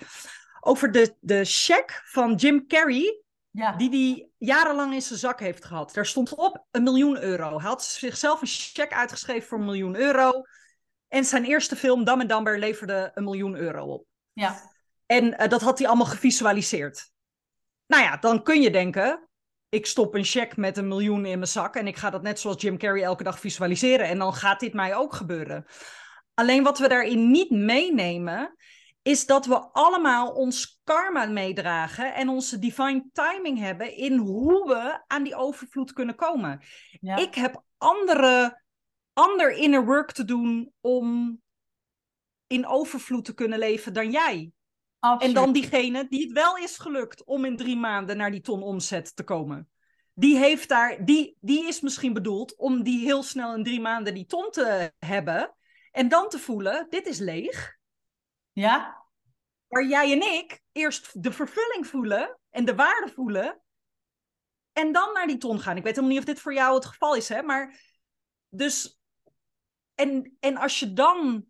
Over de, de check van Jim Carrey, ja. die hij jarenlang in zijn zak heeft gehad. Daar stond op een miljoen euro. Hij had zichzelf een check uitgeschreven voor een miljoen euro. En zijn eerste film, Dam en Damber, leverde een miljoen euro op. Ja. En uh, dat had hij allemaal gevisualiseerd. Nou ja, dan kun je denken, ik stop een check met een miljoen in mijn zak en ik ga dat net zoals Jim Carrey elke dag visualiseren en dan gaat dit mij ook gebeuren. Alleen wat we daarin niet meenemen, is dat we allemaal ons karma meedragen en onze divine timing hebben in hoe we aan die overvloed kunnen komen. Ja. Ik heb andere, ander inner work te doen om in overvloed te kunnen leven dan jij. En dan diegene die het wel is gelukt om in drie maanden naar die ton omzet te komen. Die, heeft daar, die, die is misschien bedoeld om die heel snel in drie maanden die ton te hebben. En dan te voelen, dit is leeg. Ja. Waar jij en ik eerst de vervulling voelen en de waarde voelen. En dan naar die ton gaan. Ik weet helemaal niet of dit voor jou het geval is, hè. Maar dus... En, en als je dan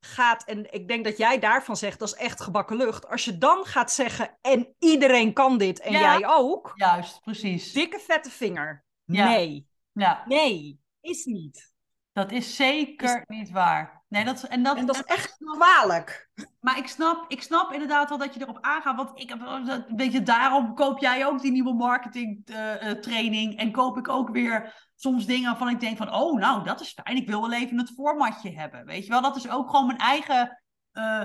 gaat, en ik denk dat jij daarvan zegt, dat is echt gebakken lucht. Als je dan gaat zeggen, en iedereen kan dit en jij ook. Juist, precies. Dikke vette vinger. Nee. Ja. Nee, is niet. Dat is zeker niet waar. Nee, dat, en, dat, en dat is echt kwalijk. Maar ik snap, ik snap inderdaad wel dat je erop aangaat. Want ik heb, weet je, daarom koop jij ook die nieuwe marketing uh, training. En koop ik ook weer soms dingen waarvan ik denk van... Oh, nou, dat is fijn. Ik wil wel even het formatje hebben. Weet je wel, dat is ook gewoon mijn eigen... Uh,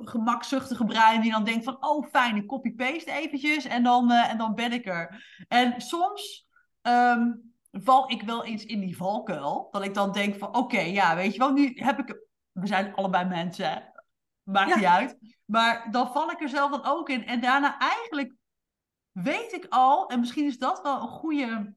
gemakzuchtige brein die dan denkt van... Oh, fijn, ik copy-paste eventjes en dan, en dan ben ik er. En soms... Um, val ik wel eens in die valkuil. Dat ik dan denk van, oké, ja, weet je wel, nu heb ik... We zijn allebei mensen, maakt niet uit. Maar dan val ik er zelf dan ook in. En daarna eigenlijk weet ik al, en misschien is dat wel een goede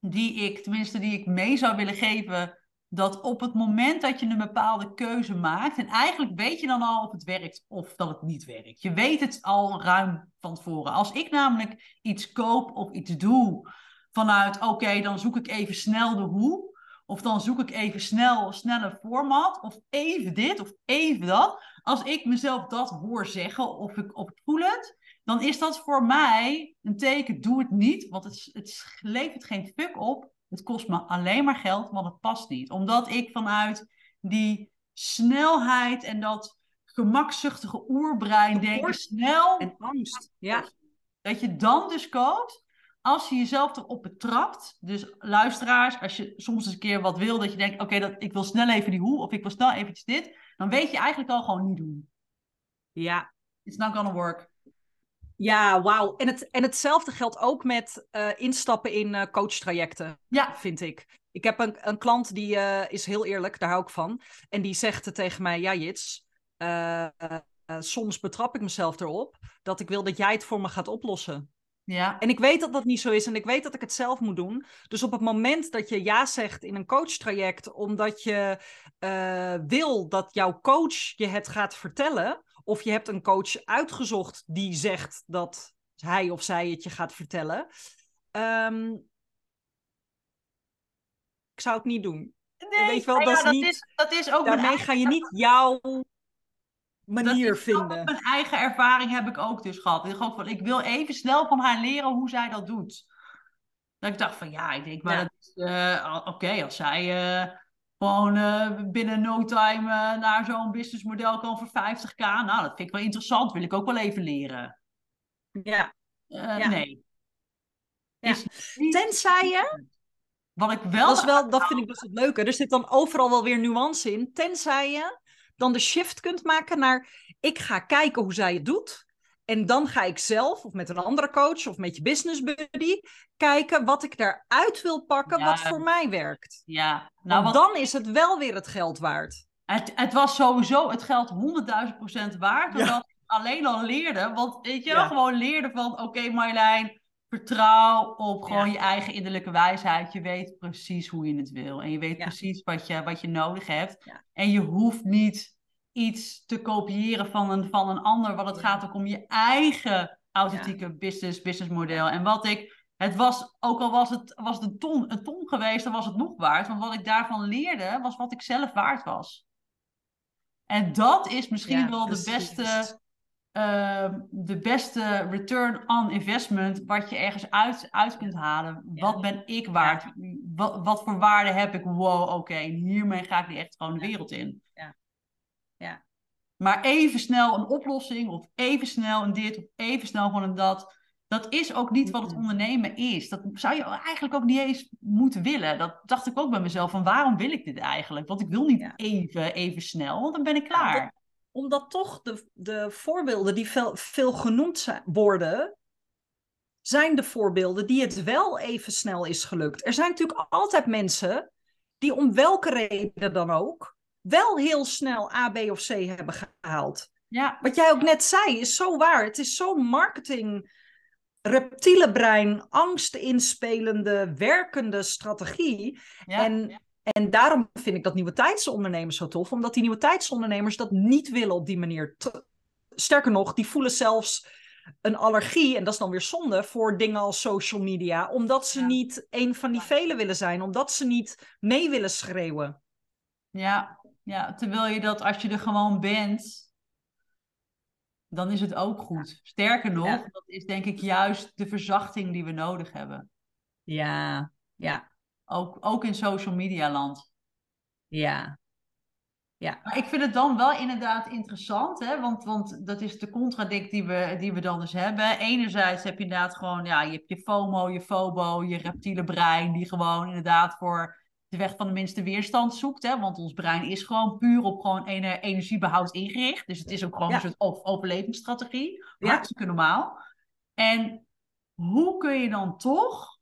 die ik, tenminste die ik mee zou willen geven, dat op het moment dat je een bepaalde keuze maakt, en eigenlijk weet je dan al of het werkt of dat het niet werkt. Je weet het al ruim van tevoren. Als ik namelijk iets koop of iets doe vanuit, oké, dan zoek ik even snel de hoe. Of dan zoek ik even snel, snelle format. Of even dit of even dat. Als ik mezelf dat hoor zeggen of ik, of voel het. Dan is dat voor mij een teken, doe het niet. Want het, het levert geen fuck op. Het kost me alleen maar geld, want het past niet. Omdat ik vanuit die snelheid en dat gemakzuchtige oerbrein denk snel... En angst, ja. Dat je dan dus koopt als je jezelf erop betrapt, dus luisteraars, als je soms eens een keer wat wil, dat je denkt, oké, dat ik wil snel even die hoe, of ik wil snel eventjes dit, dan weet je eigenlijk al gewoon niet doen. Ja. It's not gonna work. Ja, wauw. En, het, en hetzelfde geldt ook met uh, instappen in uh, coachtrajecten, ja. vind ik. Ik heb een, een klant die uh, is heel eerlijk, daar hou ik van. En die zegt tegen mij, ja Jits, soms betrap ik mezelf erop dat ik wil dat jij het voor me gaat oplossen. Ja. En ik weet dat dat niet zo is en ik weet dat ik het zelf moet doen. Dus op het moment dat je ja zegt in een coachtraject, omdat je uh, wil dat jouw coach je het gaat vertellen, of je hebt een coach uitgezocht die zegt dat hij of zij het je gaat vertellen, um, ik zou het niet doen. Nee, weet je wel, dat, ja, is niet, is, dat is ook daarmee ga je niet jouw manier dat vinden. Mijn eigen ervaring heb ik ook dus gehad. Ik, van, ik wil even snel van haar leren hoe zij dat doet. Dat ik dacht van ja, ik denk maar uh, oké, als zij uh, gewoon uh, binnen no time naar zo'n businessmodel kan voor 50k, nou dat vind ik wel interessant, wil ik ook wel even leren. Ja. ja. Nee. Ja. Tenzij je. Wat ik wel. Dat, is wel, dat vind ik best het leuke. Er zit dan overal wel weer nuance in. Tenzij je dan de shift kunt maken naar ik ga kijken hoe zij het doet. En dan ga ik zelf, of met een andere coach, of met je business buddy, kijken wat ik daaruit wil pakken, wat voor mij werkt. Ja, nou, dan is het wel weer het geld waard. Het, het was sowieso het geld 100.000 procent waard, omdat ik alleen al leerde. Want weet je, ja. gewoon leerde van, oké Marjolein, vertrouw op gewoon je eigen innerlijke wijsheid. Je weet precies hoe je het wil. En je weet precies wat je, wat je nodig hebt. En je hoeft niet iets te kopiëren van een, van een ander. Want het gaat ook om je eigen authentieke business, business model. En wat ik het was, ook al was het, was het een, ton, een ton geweest, dan was het nog waard. Want wat ik daarvan leerde, was wat ik zelf waard was. En dat is misschien wel de beste, uh, de beste return on investment wat je ergens uit, uit kunt halen. Wat ben ik waard? Wat, wat voor waarde heb ik? Wow, oké, hiermee ga ik die echt gewoon de wereld in. Ja. ja. Maar even snel een oplossing, of even snel een dit, of even snel gewoon een dat dat is ook niet wat het ondernemen is. Dat zou je eigenlijk ook niet eens moeten willen. Dat dacht ik ook bij mezelf. Van waarom wil ik dit eigenlijk? Want ik wil niet even, even snel, want dan ben ik klaar. Omdat toch de, de voorbeelden die veel, veel genoemd worden, zijn de voorbeelden die het wel even snel is gelukt. Er zijn natuurlijk altijd mensen die om welke reden dan ook wel heel snel A, B of C hebben gehaald. Ja. Wat jij ook net zei is zo waar. Het is zo'n marketing reptiele brein, angst inspelende, werkende strategie. En, en daarom vind ik dat nieuwe tijdsondernemers zo tof, omdat die nieuwe tijdsondernemers dat niet willen op die manier. Sterker nog, die voelen zelfs een allergie, en dat is dan weer zonde, voor dingen als social media, omdat ze niet een van die velen willen zijn, omdat ze niet mee willen schreeuwen. Ja, ja, terwijl je dat als je er gewoon bent, dan is het ook goed. Sterker nog, dat is denk ik juist de verzachting die we nodig hebben. Ja, ja. Ook, ook in social media land. Ja. Ja. Maar ik vind het dan wel inderdaad interessant, hè? Want, want dat is de contradict die we, die we dan dus hebben. Enerzijds heb je inderdaad gewoon, ja, je hebt je FOMO, je FOBO, je reptiele brein, die gewoon inderdaad voor de weg van de minste weerstand zoekt. Hè? Want ons brein is gewoon puur op gewoon energiebehoud ingericht. Dus het is ook gewoon een soort overlevingsstrategie. Hartstikke normaal. En hoe kun je dan toch,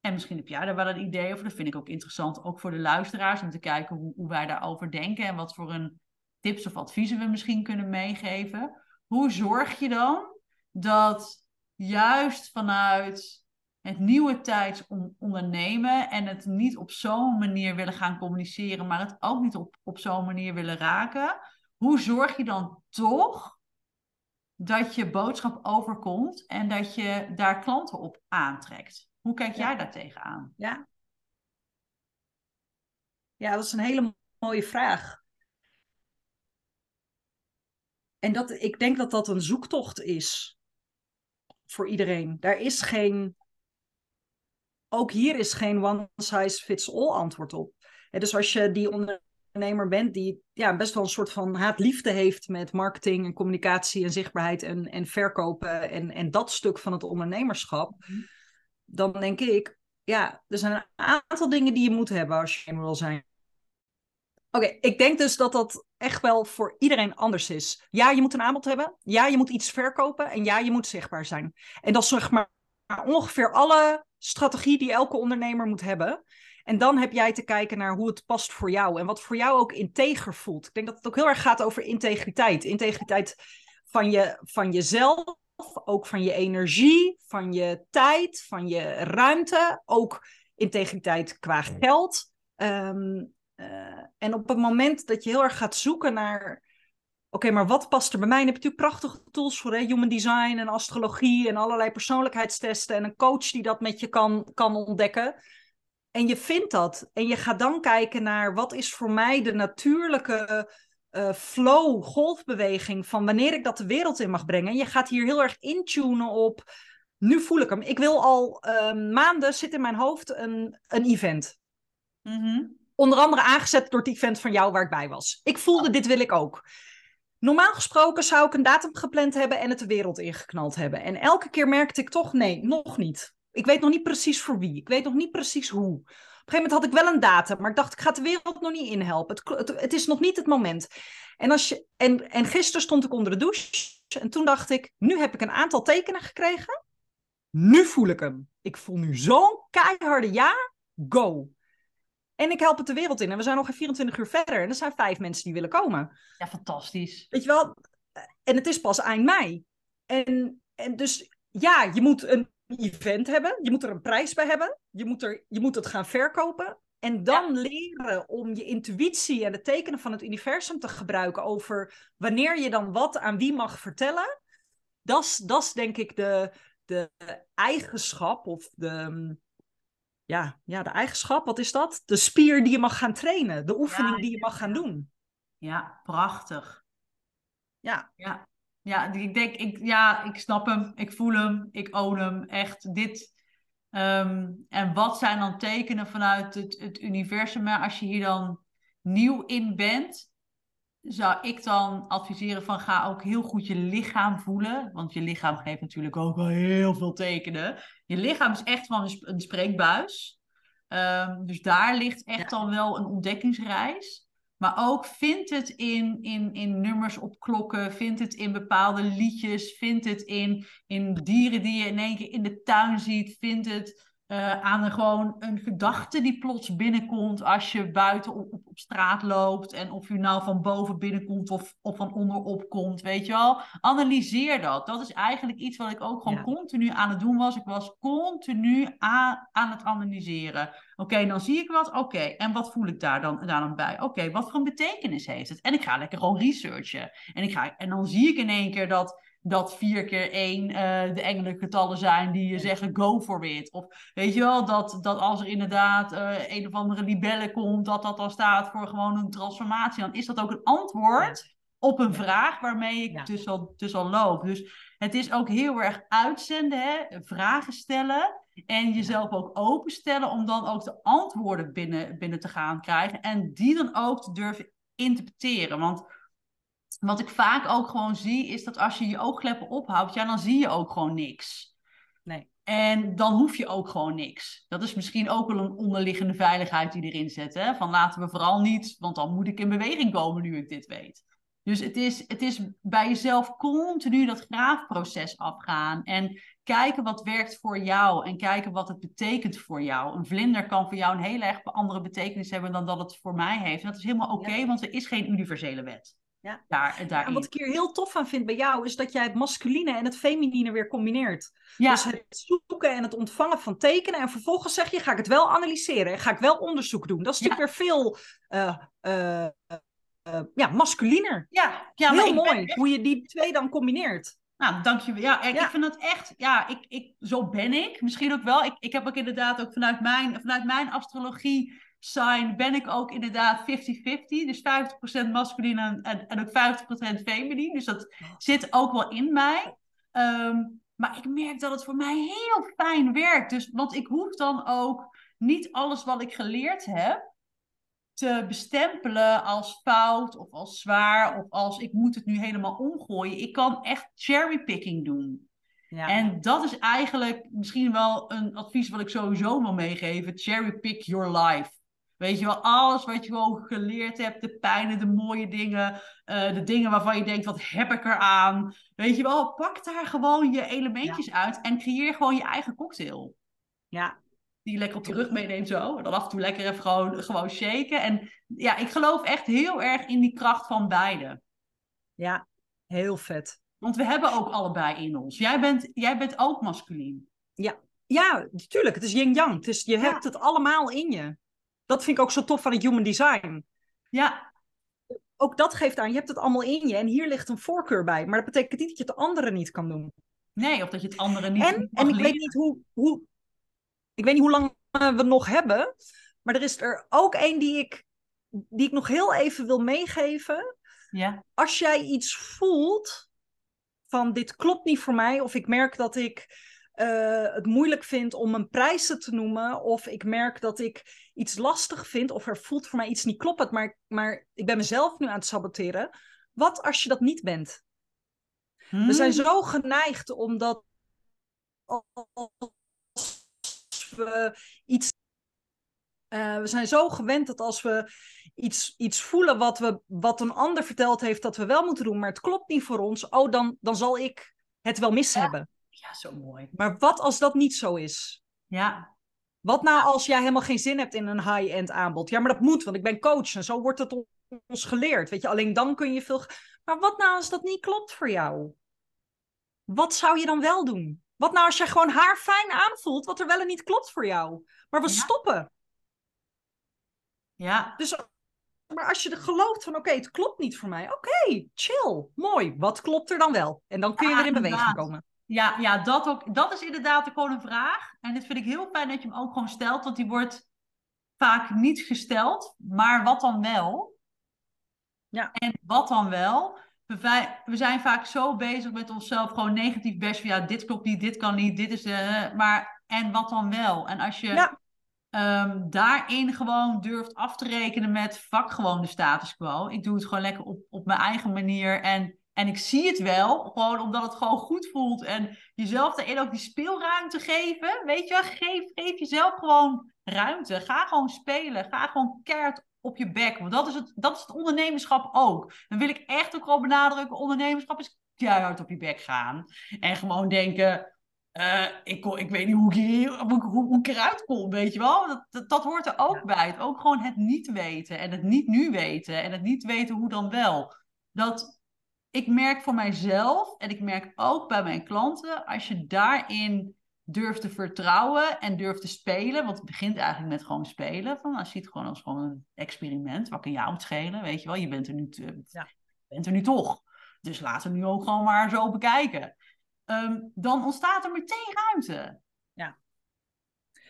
en misschien heb jij daar wel een idee over, dat vind ik ook interessant, ook voor de luisteraars, om te kijken hoe, hoe wij daarover denken en wat voor een tips of adviezen we misschien kunnen meegeven. Hoe zorg je dan dat juist vanuit het nieuwe tijds ondernemen en het niet op zo'n manier willen gaan communiceren, maar het ook niet op, op zo'n manier willen raken. Hoe zorg je dan toch dat je boodschap overkomt en dat je daar klanten op aantrekt? Hoe kijk jij daar tegenaan? Ja. ja, dat is een hele mooie vraag. En dat, ik denk dat dat een zoektocht is voor iedereen. Daar is geen ook hier is geen one size fits all antwoord op. dus als je die ondernemer bent die ja, best wel een soort van haatliefde heeft met marketing en communicatie en zichtbaarheid en, en verkopen en, en dat stuk van het ondernemerschap, mhm. Dan denk ik, ja, er zijn een aantal dingen die je moet hebben als je wil zijn. Oké, ik denk dus dat dat echt wel voor iedereen anders is. Ja, je moet een aanbod hebben. Ja, je moet iets verkopen. En ja, je moet zichtbaar zijn. En dat is zeg maar ongeveer alle strategie die elke ondernemer moet hebben. En dan heb jij te kijken naar hoe het past voor jou en wat voor jou ook integer voelt. Ik denk dat het ook heel erg gaat over integriteit. Integriteit van, je, van jezelf, ook van je energie, van je tijd, van je ruimte. Ook integriteit qua geld. Ehm, eh, en op het moment dat je heel erg gaat zoeken naar Oké, maar wat past er bij mij? En je hebt natuurlijk prachtige tools voor hè? human design en astrologie en allerlei persoonlijkheidstesten en een coach die dat met je kan, kan ontdekken. En je vindt dat. En je gaat dan kijken naar wat is voor mij de natuurlijke uh, flow, golfbeweging van wanneer ik dat de wereld in mag brengen. En je gaat hier heel erg intunen op. Nu voel ik hem. Ik wil al uh, maanden zit in mijn hoofd een, een event. Mm Onder andere aangezet door het event van jou waar ik bij was. Ik voelde, dit wil ik ook. Normaal gesproken zou ik een datum gepland hebben en het de wereld ingeknald hebben. En elke keer merkte ik toch, nee, nog niet. Ik weet nog niet precies voor wie. Ik weet nog niet precies hoe. Op een gegeven moment had ik wel een datum, maar ik dacht, ik ga de wereld nog niet inhelpen. Het, het, het is nog niet het moment. En, als je, en, en gisteren stond ik onder de douche en toen dacht ik, nu heb ik een aantal tekenen gekregen. Nu voel ik hem. Ik voel nu zo'n keiharde ja, go. En ik help het de wereld in. En we zijn nog geen 24 uur verder. En er zijn vijf mensen die willen komen. Ja, fantastisch. Weet je wel? En het is pas eind mei. En, en dus ja, je moet een event hebben, je moet er een prijs bij hebben, je moet, er, je moet het gaan verkopen. En dan leren om je intuïtie en de tekenen van het universum te gebruiken over wanneer je dan wat aan wie mag vertellen. Dat is denk ik de, de eigenschap of de, ja, ja, de eigenschap, wat is dat? De spier die je mag gaan trainen, de oefening die je mag gaan doen. Ja, prachtig. Ja. Ja, ja ik denk, ik, ja, ik snap hem, ik voel hem, ik own hem. Echt, dit. Ehm, en wat zijn dan tekenen vanuit het, het universum? als je hier dan nieuw in bent, zou ik dan adviseren van ga ook heel goed je lichaam voelen. Want je lichaam geeft natuurlijk ook wel heel veel tekenen. Je lichaam is echt van een spreekbuis. Um, dus daar ligt echt dan wel een ontdekkingsreis. Maar ook vind het in, in, in nummers op klokken, vind het in bepaalde liedjes, vind het in, in dieren die je in één keer in de tuin ziet, vind het uh, aan een, gewoon een gedachte die plots binnenkomt als je buiten op, op, straat loopt. En of je nou van boven binnenkomt of, of van onderop komt, weet je wel. Analyseer dat. Dat is eigenlijk iets wat ik ook gewoon continu aan het doen was. Ik was continu aan, aan het analyseren. Oké, dan zie ik wat. Oké, en wat voel ik daar dan, daar dan bij? Oké, wat voor een betekenis heeft het? En ik ga lekker gewoon researchen. En, ik ga, en dan zie ik in één keer dat dat vier keer één uh, de engelengetallen zijn die je zeggen go for it. Of weet je wel, dat, dat als er inderdaad uh, een of andere libelle komt, dat dat dan staat voor gewoon een transformatie. Dan is dat ook een antwoord op een vraag waarmee ik dus, al, dus al loop. Dus het is ook heel erg uitzenden, hè? vragen stellen. En jezelf ook openstellen om dan ook de antwoorden binnen, binnen te gaan krijgen. En die dan ook te durven interpreteren. Want wat ik vaak ook gewoon zie, is dat als je je oogkleppen ophoudt, ja, dan zie je ook gewoon niks. Nee. En dan hoef je ook gewoon niks. Dat is misschien ook wel een onderliggende veiligheid die erin zit. Hè? Van laten we vooral niet, want dan moet ik in beweging komen nu ik dit weet. Dus het is, het is bij jezelf continu dat graafproces afgaan. En kijken wat werkt voor jou. En kijken wat het betekent voor jou. Een vlinder kan voor jou een hele erg andere betekenis hebben dan dat het voor mij heeft. En dat is helemaal oké, want er is geen universele wet. Ja. Daar, daar en wat ik hier heel tof aan vind bij jou, is dat jij het masculine en het feminine weer combineert. Ja. Dus het zoeken en het ontvangen van tekenen. En vervolgens zeg je, ga ik het wel analyseren en ga ik wel onderzoek doen. Dat is natuurlijk weer veel uh, uh, uh, ja, masculiner. Ja, ja heel mooi hoe je die twee dan combineert. Nou, dankjewel. Ja, ik, ja. ik vind dat echt, ja, ik, ik, zo ben ik. Misschien ook wel. Ik, ik heb ook inderdaad ook vanuit mijn, vanuit mijn astrologie sign ben ik ook inderdaad 50-50. Dus 50% masculin en, en, ook 50% feminin. Dus dat zit ook wel in mij. Ehm, maar ik merk dat het voor mij heel fijn werkt. Dus, want ik hoef dan ook niet alles wat ik geleerd heb te bestempelen als fout of als zwaar of als ik moet het nu helemaal omgooien. Ik kan echt cherrypicking doen. Ja. En dat is eigenlijk misschien wel een advies wat ik sowieso wil meegeven. Cherry pick your life. Weet je wel, alles wat je gewoon geleerd hebt, de pijnen, de mooie dingen, uh, de dingen waarvan je denkt, wat heb ik eraan? Weet je wel, pak daar gewoon je elementjes uit en creëer gewoon je eigen cocktail. Ja. Die je lekker op de rug meeneemt zo. En dan af en toe lekker even gewoon, gewoon shaken. En ja, ik geloof echt heel erg in die kracht van beide. Ja, heel vet. Want we hebben ook allebei in ons. Jij bent, jij bent ook masculien. Ja, ja, natuurlijk. Het is yin-yang. Je hebt het allemaal in je dat vind ik ook zo tof van het human design. Ja. Ook dat geeft aan, je hebt het allemaal in je en hier ligt een voorkeur bij. Maar dat betekent niet dat je het andere niet kan doen. Nee, of dat je het andere niet En, en ik weet niet hoe, hoe, ik weet niet hoe lang we nog hebben. Maar er is er ook één die ik, die ik nog heel even wil meegeven. Ja. Als jij iets voelt van dit klopt niet voor mij, of ik merk dat ik uh, het moeilijk vind om een prijzen te noemen. Of ik merk dat ik iets lastig vind. Of er voelt voor mij iets niet kloppend. Maar, maar ik ben mezelf nu aan het saboteren. Wat als je dat niet bent? We zijn hmm. zo geneigd omdat als we iets. Uh, we zijn zo gewend dat als we iets, iets voelen wat, we, wat een ander verteld heeft dat we wel moeten doen, maar het klopt niet voor ons, oh, dan, dan zal ik het wel mis hebben. Ja, zo mooi. Maar wat als dat niet zo is? Ja. Wat nou als jij helemaal geen zin hebt in een high-end aanbod? Ja, maar dat moet, want ik ben coach en zo wordt het ons geleerd. Weet je, alleen dan kun je veel. Maar wat nou als dat niet klopt voor jou? Wat zou je dan wel doen? Wat nou als jij gewoon haar fijn aanvoelt, wat er wel en niet klopt voor jou? Maar we stoppen. Ja. Dus maar als je er gelooft van, oké, het klopt niet voor mij. Oké, chill, mooi. Wat klopt er dan wel? En dan kun je weer in beweging komen. Ja, ja dat, ook, dat is inderdaad gewoon een vraag. En dit vind ik heel fijn dat je hem ook gewoon stelt, want die wordt vaak niet gesteld. Maar wat dan wel? Ja. En wat dan wel? We, zijn vaak zo bezig met onszelf, gewoon negatief best van ja, dit klopt niet, dit kan niet, dit is de. Maar en wat dan wel? En als je ja. Ehm, daarin gewoon durft af te rekenen met vak gewoon de status quo. Ik doe het gewoon lekker op, op mijn eigen manier. En, en ik zie het wel, gewoon omdat het gewoon goed voelt. En jezelf daarin ook die speelruimte geven. Weet je, geef, geef jezelf gewoon ruimte. Ga gewoon spelen. Ga gewoon keihard op je bek. Want dat is het, dat is het ondernemerschap ook. Dan wil ik echt ook al benadrukken. Ondernemerschap is keihard op je bek gaan. En gewoon denken uh, ik, ik weet niet hoe ik, hier, hoe, hoe, ik eruit kom, weet je wel. Dat, dat, dat hoort er ook bij. Het, ook gewoon het niet weten en het niet nu weten en het niet weten hoe dan wel. Dat ik merk voor mijzelf en ik merk ook bij mijn klanten, als je daarin durft te vertrouwen en durft te spelen, want het begint eigenlijk met gewoon spelen. Van, als je het gewoon als gewoon een experiment, wat kan jou het schelen, weet je wel. Je bent er nu, te, ja. bent er nu toch. Dus laten we nu ook gewoon maar zo bekijken. Ehm, dan ontstaat er meteen ruimte. Ja.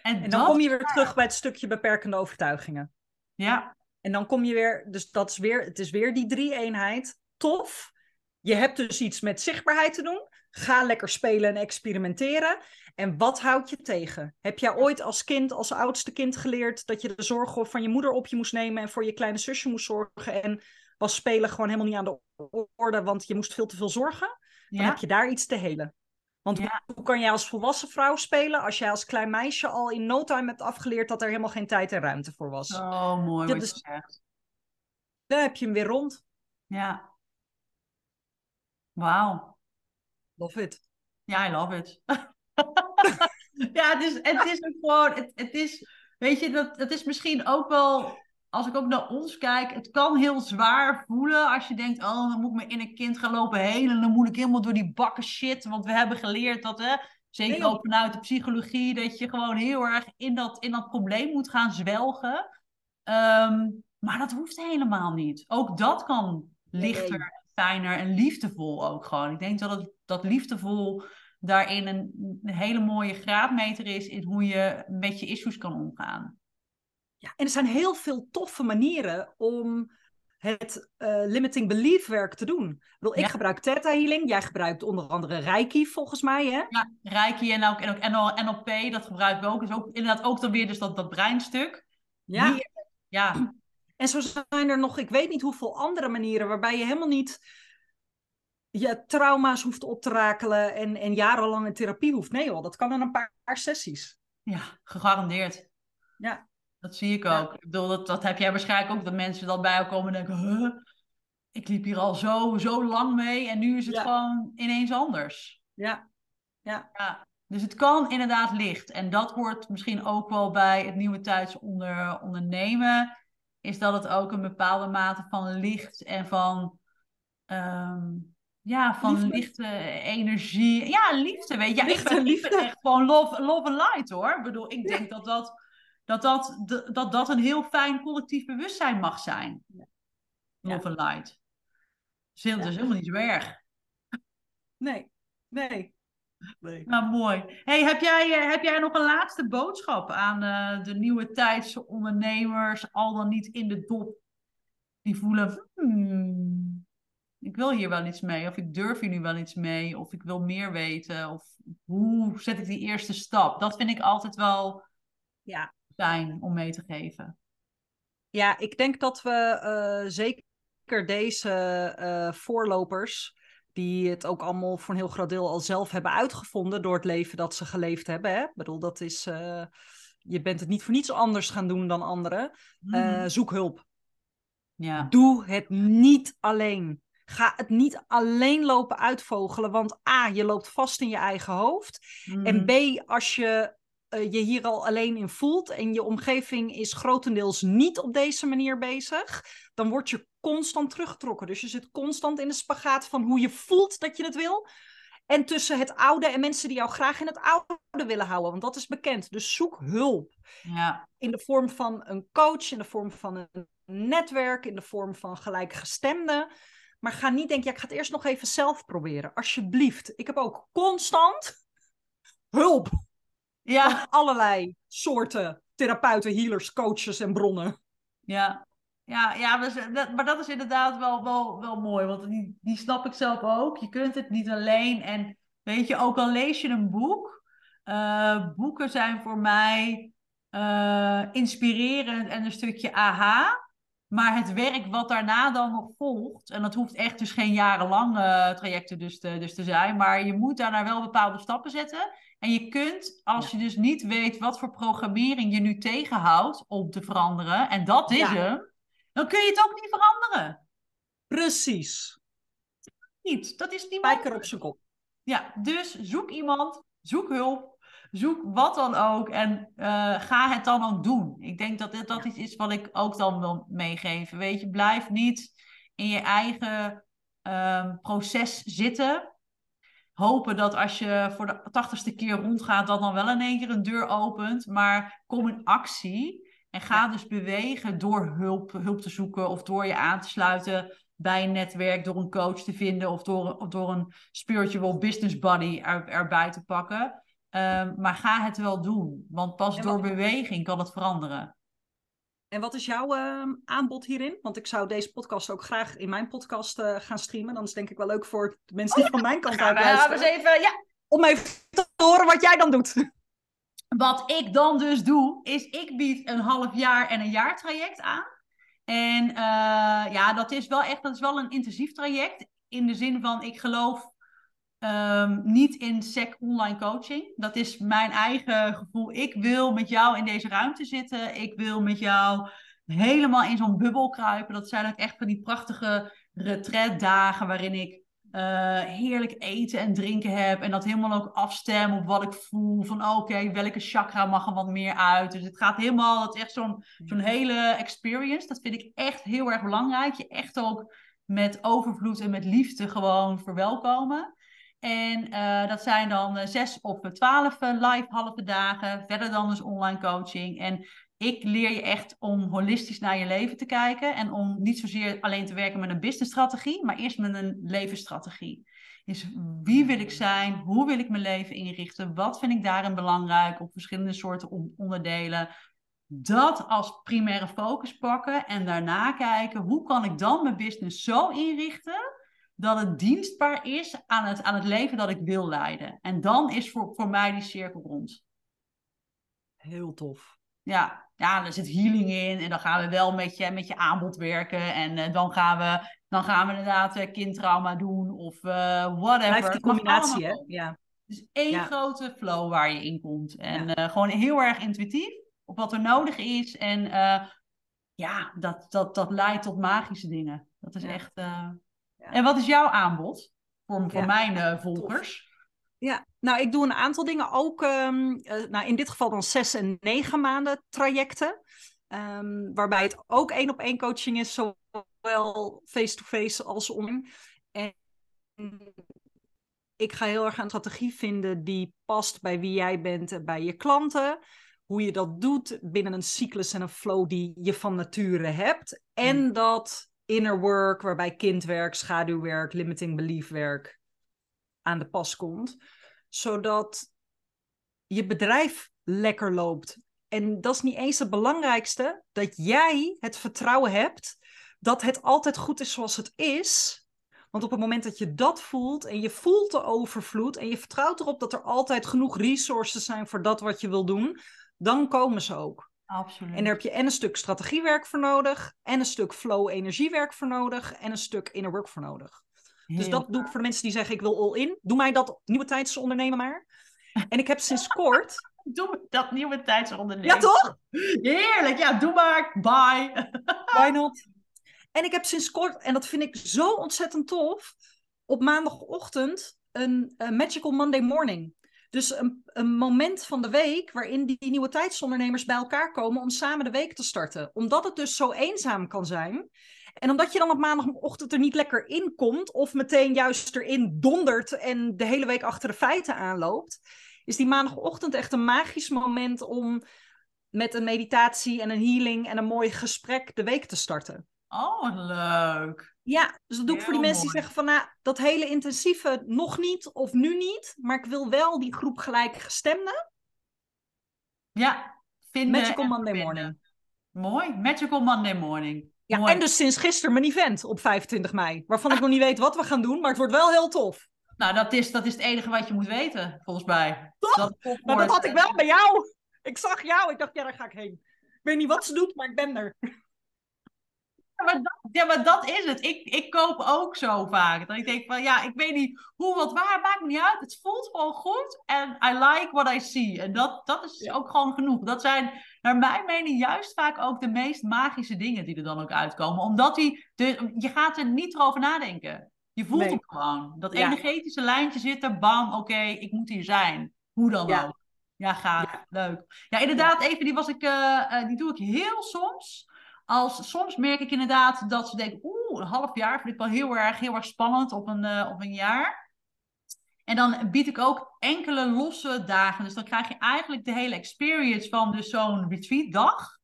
En, dan kom je weer terug bij het stukje beperkende overtuigingen. Ja. En dan kom je weer, dus dat is weer, het is weer die drie-eenheid. Tof. Je hebt dus iets met zichtbaarheid te doen. Ga lekker spelen en experimenteren. En wat houdt je tegen? Heb jij ooit als kind, als oudste kind geleerd dat je de zorgen van je moeder op je moest nemen en voor je kleine zusje moest zorgen? En was spelen gewoon helemaal niet aan de orde, want je moest veel te veel zorgen? dan heb je daar iets te helen. Want hoe, kan jij als volwassen vrouw spelen als jij als klein meisje al in no time hebt afgeleerd dat er helemaal geen tijd en ruimte voor was? Oh, mooi je zegt. Dan heb je hem weer rond. Ja. Wauw. Love it. Ja, I love it. ja, het is, het is ook gewoon, het, het is, weet je, dat, het is misschien ook wel als ik ook naar ons kijk, het kan heel zwaar voelen als je denkt, oh, dan moet ik mijn inner kind gaan lopen helen, dan moet ik helemaal door die bakken shit, want we hebben geleerd dat, hè, zeker ook vanuit de psychologie, dat je gewoon heel erg in dat, in dat probleem moet gaan zwelgen. Ehm, maar dat hoeft helemaal niet. Ook dat kan lichter, fijner en liefdevol ook gewoon. Ik denk dat het, dat liefdevol daarin een, een hele mooie graadmeter is in hoe je met je issues kan omgaan. Ja, en er zijn heel veel toffe manieren om het uh, limiting belief werk te doen. Ik, bedoel, ik gebruik Theta Healing, jij gebruikt onder andere Reiki volgens mij, hè? Ja, Reiki en ook, en ook NLP, dat gebruiken we ook. Dus ook inderdaad ook dan weer dus dat, dat breinstuk. Ja. ja. En zo zijn er nog, ik weet niet hoeveel andere manieren waarbij je helemaal niet je trauma's hoeft op te rakelen en, en jarenlange therapie hoeft. Nee hoor, dat kan in een paar sessies. Ja, gegarandeerd. Ja. Dat zie ik ook. Ik bedoel, dat, dat heb jij waarschijnlijk ook, dat mensen dan bij jou komen en denken, huh? ik liep hier al zo, zo lang mee en nu is het gewoon ineens anders. Ja. ja. ja. Dus het kan inderdaad licht. En dat hoort misschien ook wel bij het nieuwe tijds onder, ondernemen. Is dat het ook een bepaalde mate van licht en van, ehm, ja, van lichte energie. Ja, liefde, weet je. Ja, liefde, ik liefde. echt gewoon love, love and light hoor. Ik bedoel, ik denk dat dat dat dat, dat dat een heel fijn collectief bewustzijn mag zijn. Love and light. Dus, heel, is helemaal niet zo erg. Nee, nee. Nee. Nou, mooi. Hey, heb, jij, eh, heb jij nog een laatste boodschap aan uh, de nieuwe tijdse ondernemers, al dan niet in de dop, die voelen, hmm, ik wil hier wel iets mee, of ik durf hier nu wel iets mee, of ik wil meer weten, of hoe zet ik die eerste stap? Dat vind ik altijd wel ja zijn om mee te geven? Ja, ik denk dat we uh, zeker deze uh, voorlopers, die het ook allemaal voor een heel groot deel al zelf hebben uitgevonden door het leven dat ze geleefd hebben. Hè? Ik bedoel, dat is, uh, je bent het niet voor niets anders gaan doen dan anderen. Mm. zoek hulp. Ja. Doe het niet alleen. Ga het niet alleen lopen uitvogelen, want A, je loopt vast in je eigen hoofd. Mm. En B, als je je hier al alleen in voelt en je omgeving is grotendeels niet op deze manier bezig, dan word je constant teruggetrokken. Dus je zit constant in de spagaat van hoe je voelt dat je het wil En tussen het oude en mensen die jou graag in het oude willen houden. Want dat is bekend. Dus zoek hulp. Ja. In de vorm van een coach, in de vorm van een netwerk, in de vorm van gelijkgestemden. Maar ga niet denken, ja, ik ga het eerst nog even zelf proberen. Alsjeblieft. Ik heb ook constant hulp. Ja. Allerlei soorten therapeuten, healers, coaches en bronnen. Ja, ja, ja maar, dat, maar dat is inderdaad wel, wel, wel mooi, want die, die snap ik zelf ook. Je kunt het niet alleen. En weet je, ook al lees je een boek, uh, boeken zijn voor mij uh, inspirerend en een stukje aha. Maar het werk wat daarna dan nog volgt, en dat hoeft echt dus geen jarenlang uh, trajecten dus te, dus te zijn, maar je moet daarna wel bepaalde stappen zetten. En je kunt, als je dus niet weet wat voor programmering je nu tegenhoudt om te veranderen, en dat is hem, dan kun je het ook niet veranderen. Precies. Niet. Dat is niet Spijker op zijn kop. Ja, dus zoek iemand, zoek hulp, zoek wat dan ook en uh, ga het dan ook doen. Ik denk dat dit, dat iets is wat ik ook dan wil meegeven. Weet je, blijf niet in je eigen uh, proces zitten. Hopen dat als je voor de tachtigste keer rondgaat, dat dan wel in één keer een deur opent. Maar kom in actie. En ga dus bewegen door hulp, hulp te zoeken of door je aan te sluiten bij een netwerk, door een coach te vinden of door, of door een spiritual business buddy er, erbij te pakken. Um, maar ga het wel doen, want pas door beweging kan het veranderen. En wat is jouw uh, aanbod hierin? Want ik zou deze podcast ook graag in mijn podcast uh, gaan streamen. Dan is het denk ik wel leuk voor de mensen die oh, van mijn kant uit luisteren. Ja, even, ja. Om even te horen wat jij dan doet. Wat ik dan dus doe, is ik bied een half jaar en een jaar traject aan. En uh, ja, dat is wel echt dat is wel een intensief traject. In de zin van, ik geloof um, niet in SEC online coaching. Dat is mijn eigen gevoel. Ik wil met jou in deze ruimte zitten. Ik wil met jou helemaal in zo'n bubbel kruipen. Dat zijn ook echt van die prachtige retreatdagen waarin ik uh, heerlijk eten en drinken heb. En dat helemaal ook afstem op wat ik voel. Van oké, okay, welke chakra mag er wat meer uit. Dus het gaat helemaal, het is echt zo'n zo'n hele experience. Dat vind ik echt heel erg belangrijk. Je echt ook met overvloed en met liefde gewoon verwelkomen. En uh, dat zijn dan uh, zes of twaalf live halve dagen. Verder dan dus online coaching. En ik leer je echt om holistisch naar je leven te kijken. En om niet zozeer alleen te werken met een businessstrategie, maar eerst met een levensstrategie. Dus wie wil ik zijn? Hoe wil ik mijn leven inrichten? Wat vind ik daarin belangrijk op verschillende soorten onderdelen? Dat als primaire focus pakken en daarna kijken hoe kan ik dan mijn business zo inrichten dat het dienstbaar is aan het, aan het leven dat ik wil leiden. En dan is voor, voor mij die cirkel rond. Heel tof. Ja, ja, er zit healing in en dan gaan we wel met je, met je aanbod werken. En uh, dan, gaan we, dan gaan we inderdaad uh, kindtrauma doen of uh, whatever. Blijft die combinatie, hè? Ja. Dus één ja. grote flow waar je in komt. En ja. gewoon heel erg intuïtief op wat er nodig is. En ja, dat, dat, dat leidt tot magische dingen. Dat is echt... En wat is jouw aanbod voor, voor mijn volgers? Tof. Ja, nou, ik doe een aantal dingen ook. Um, uh, nou, in dit geval dan zes en negen maanden trajecten. Um, waarbij het ook één op één coaching is, zowel face-to-face als online. En ik ga heel erg een strategie vinden die past bij wie jij bent en bij je klanten. Hoe je dat doet binnen een cyclus en een flow die je van nature hebt. En mm. dat inner work, waarbij kindwerk, schaduwwerk, limiting belief werk aan de pas komt, zodat je bedrijf lekker loopt. En dat is niet eens het belangrijkste, dat jij het vertrouwen hebt dat het altijd goed is zoals het is. Want op het moment dat je dat voelt en je voelt de overvloed en je vertrouwt erop dat er altijd genoeg resources zijn voor dat wat je wil doen, dan komen ze ook. Absoluut. En daar heb je en een stuk strategiewerk voor nodig, en een stuk flow energiewerk voor nodig, en een stuk inner work voor nodig. Heel dus dat doe ik voor de mensen die zeggen ik wil all in. Doe mij dat nieuwe tijdse ondernemen maar. En ik heb sinds kort... Doe dat nieuwe tijdse ondernemen. Ja toch? Heerlijk, ja doe maar. Bye. Why not? En ik heb sinds kort, en dat vind ik zo ontzettend tof, op maandagochtend een, een Magical Monday Morning. Dus een, een, moment van de week waarin die nieuwe tijdsondernemers bij elkaar komen om samen de week te starten. Omdat het dus zo eenzaam kan zijn. En omdat je dan op maandagochtend er niet lekker in komt, of meteen juist erin dondert en de hele week achter de feiten aanloopt, is die maandagochtend echt een magisch moment om met een meditatie en een healing en een mooi gesprek de week te starten. Oh, wat leuk. Ja, dus dat doe ik voor die mensen die zeggen van, nou, dat hele intensieve nog niet of nu niet, maar ik wil wel die groep gelijkgestemden. Ja, vinden Magical Monday vinden. Morning. Mooi, Magical Monday Morning. Ja, en dus sinds gisteren mijn event op 25 mei, waarvan ik nog niet weet wat we gaan doen, maar het wordt wel heel tof. Nou, dat is, dat is het enige wat je moet weten, volgens mij. Toch? Dat, nou, dat had ik wel bij jou. Ik zag jou, ik dacht, ja, daar ga ik heen. Ik weet niet wat ze doet, maar ik ben er. Ja maar, dat, ja, maar dat is het. Ik, ik koop ook zo vaak. Dat ik denk van, ja, ik weet niet hoe, wat, waar, maakt me niet uit. Het voelt gewoon goed en I like what I see. En dat, dat is ook gewoon genoeg. Dat zijn, naar mijn mening, juist vaak ook de meest magische dingen die er dan ook uitkomen. Omdat die, de, je gaat er niet over nadenken. Je voelt nee. hem gewoon. Dat energetische lijntje zit er, bam, oké, ik moet hier zijn. Hoe dan ook. Ja, gaaf. Leuk. Ja, inderdaad, even, die was ik, uh, die doe ik heel soms. Als, soms merk ik inderdaad dat ze denken, oeh, een half jaar vind ik wel heel erg, heel erg spannend op een, uh, op een jaar. En dan bied ik ook enkele losse dagen. Dus dan krijg je eigenlijk de hele experience van dus zo'n retreatdag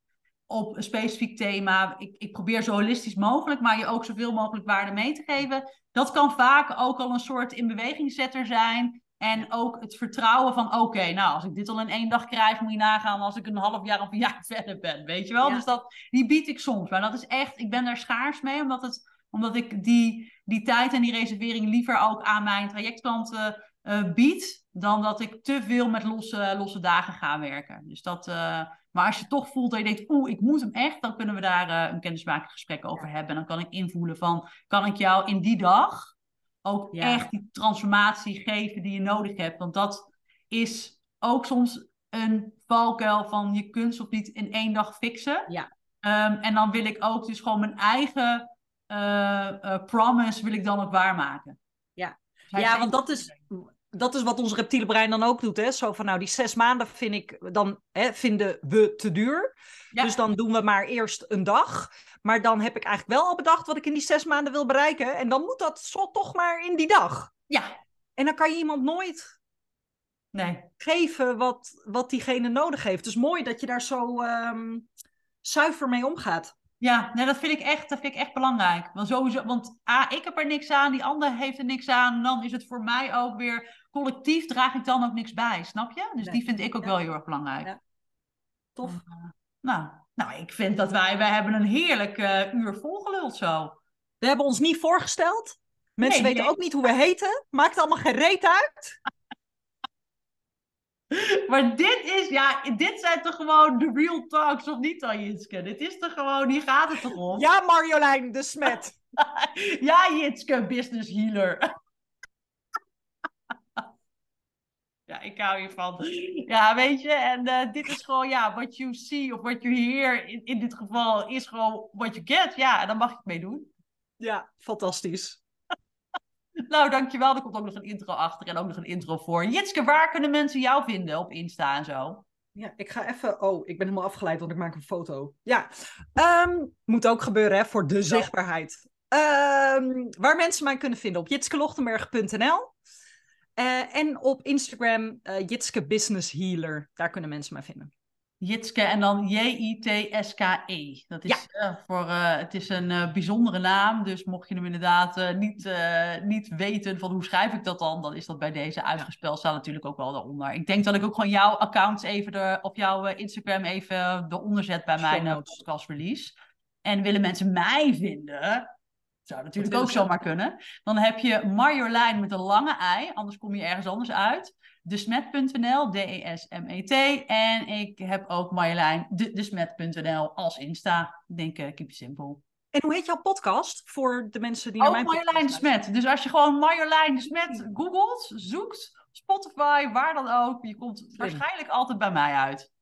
op een specifiek thema. Ik, ik probeer zo holistisch mogelijk, maar je ook zoveel mogelijk waarde mee te geven. Dat kan vaak ook al een soort in beweging zetter zijn. En ook het vertrouwen van, oké, nou, als ik dit al in één dag krijg, moet je nagaan als ik een half jaar of een jaar verder ben, weet je wel? Dus dat, die bied ik soms. Maar dat is echt, ik ben daar schaars mee, omdat, het, omdat ik die, die tijd en die reservering liever ook aan mijn trajectklanten uh, bied, dan dat ik te veel met losse, losse dagen ga werken. Dus dat, uh, maar als je toch voelt dat je denkt, oeh, ik moet hem echt, dan kunnen we daar uh, een kennismakingsgesprek over hebben. En dan kan ik invoelen van, kan ik jou in die dag ook echt die transformatie geven die je nodig hebt. Want dat is ook soms een valkuil van je kunt of niet in één dag fixen. Ja. Um, en dan wil ik ook dus gewoon mijn eigen uh, uh, promise wil ik dan ook waarmaken. Ja, dus ja want dat is, dat is wat ons reptiele brein dan ook doet. Hè? Zo van, nou, die zes maanden vind ik, dan hè, vinden we te duur. Dus dan doen we maar eerst een dag. Maar dan heb ik eigenlijk wel al bedacht wat ik in die zes maanden wil bereiken. En dan moet dat zo toch maar in die dag. Ja. En dan kan je iemand nooit nee. geven wat, wat diegene nodig heeft. Dus mooi dat je daar zo um, zuiver mee omgaat. Ja, nee, dat vind ik echt, dat vind ik echt belangrijk. Want sowieso, want A, ik heb er niks aan, die ander heeft er niks aan. Dan is het voor mij ook weer collectief draag ik dan ook niks bij, snap je? Dus die vind ik ook wel heel erg belangrijk. Ja. Tof. Nou, nou, ik vind dat wij, wij hebben een heerlijk uh, uur volgeluld zo. We hebben ons niet voorgesteld. Mensen nee, weten ook niet hoe we heten. Maakt allemaal geen reet uit. Maar dit is, ja, dit zijn toch gewoon de real talks, of niet Jitske? Dit is toch gewoon, hier gaat het toch om? Ja, Marjolein de Smet. ja, Jitske, business healer. Ja, ik hou hiervan. Ja, weet je, en uh, dit is gewoon, ja, what you see of what you hear, in, in dit geval, is gewoon what you get. Ja, en dan mag ik mee doen. Ja, fantastisch. Nou, dankjewel. Er komt ook nog een intro achter en ook nog een intro voor. Jitske, waar kunnen mensen jou vinden op Insta en zo? Ja, ik ga even... Oh, ik ben helemaal afgeleid, want ik maak een foto. Ja, um, moet ook gebeuren hè, voor de zichtbaarheid. Um, waar mensen mij kunnen vinden op jitskelochtenberg.nl uh, en op Instagram uh, Jitske Business Healer. Daar kunnen mensen mij vinden. Jitske en dan J-I-T-S-K-E. Dat is, ja. uh, voor, het is een bijzondere naam, dus mocht je hem inderdaad niet, niet weten van hoe schrijf ik dat dan, dan is dat bij deze uitgespeld, staat natuurlijk ook wel daaronder. Ik denk dat ik ook gewoon jouw accounts even, op jouw Instagram even eronder zet bij mijn podcast release. En willen mensen mij vinden, zou natuurlijk ook zomaar kunnen. Dan heb je Marjolein met een lange ei, anders kom je ergens anders uit desmet.nl, D-E-S-M-E-T. En ik heb ook Marjolein, de, desmet.nl als Insta. Ik denk, uh, keep it simple. En hoe heet jouw podcast voor de mensen die naar mijn Marjolein Smet. Dus als je gewoon Marjolein Smet googelt, zoekt, Spotify, waar dan ook, je komt waarschijnlijk altijd bij mij uit.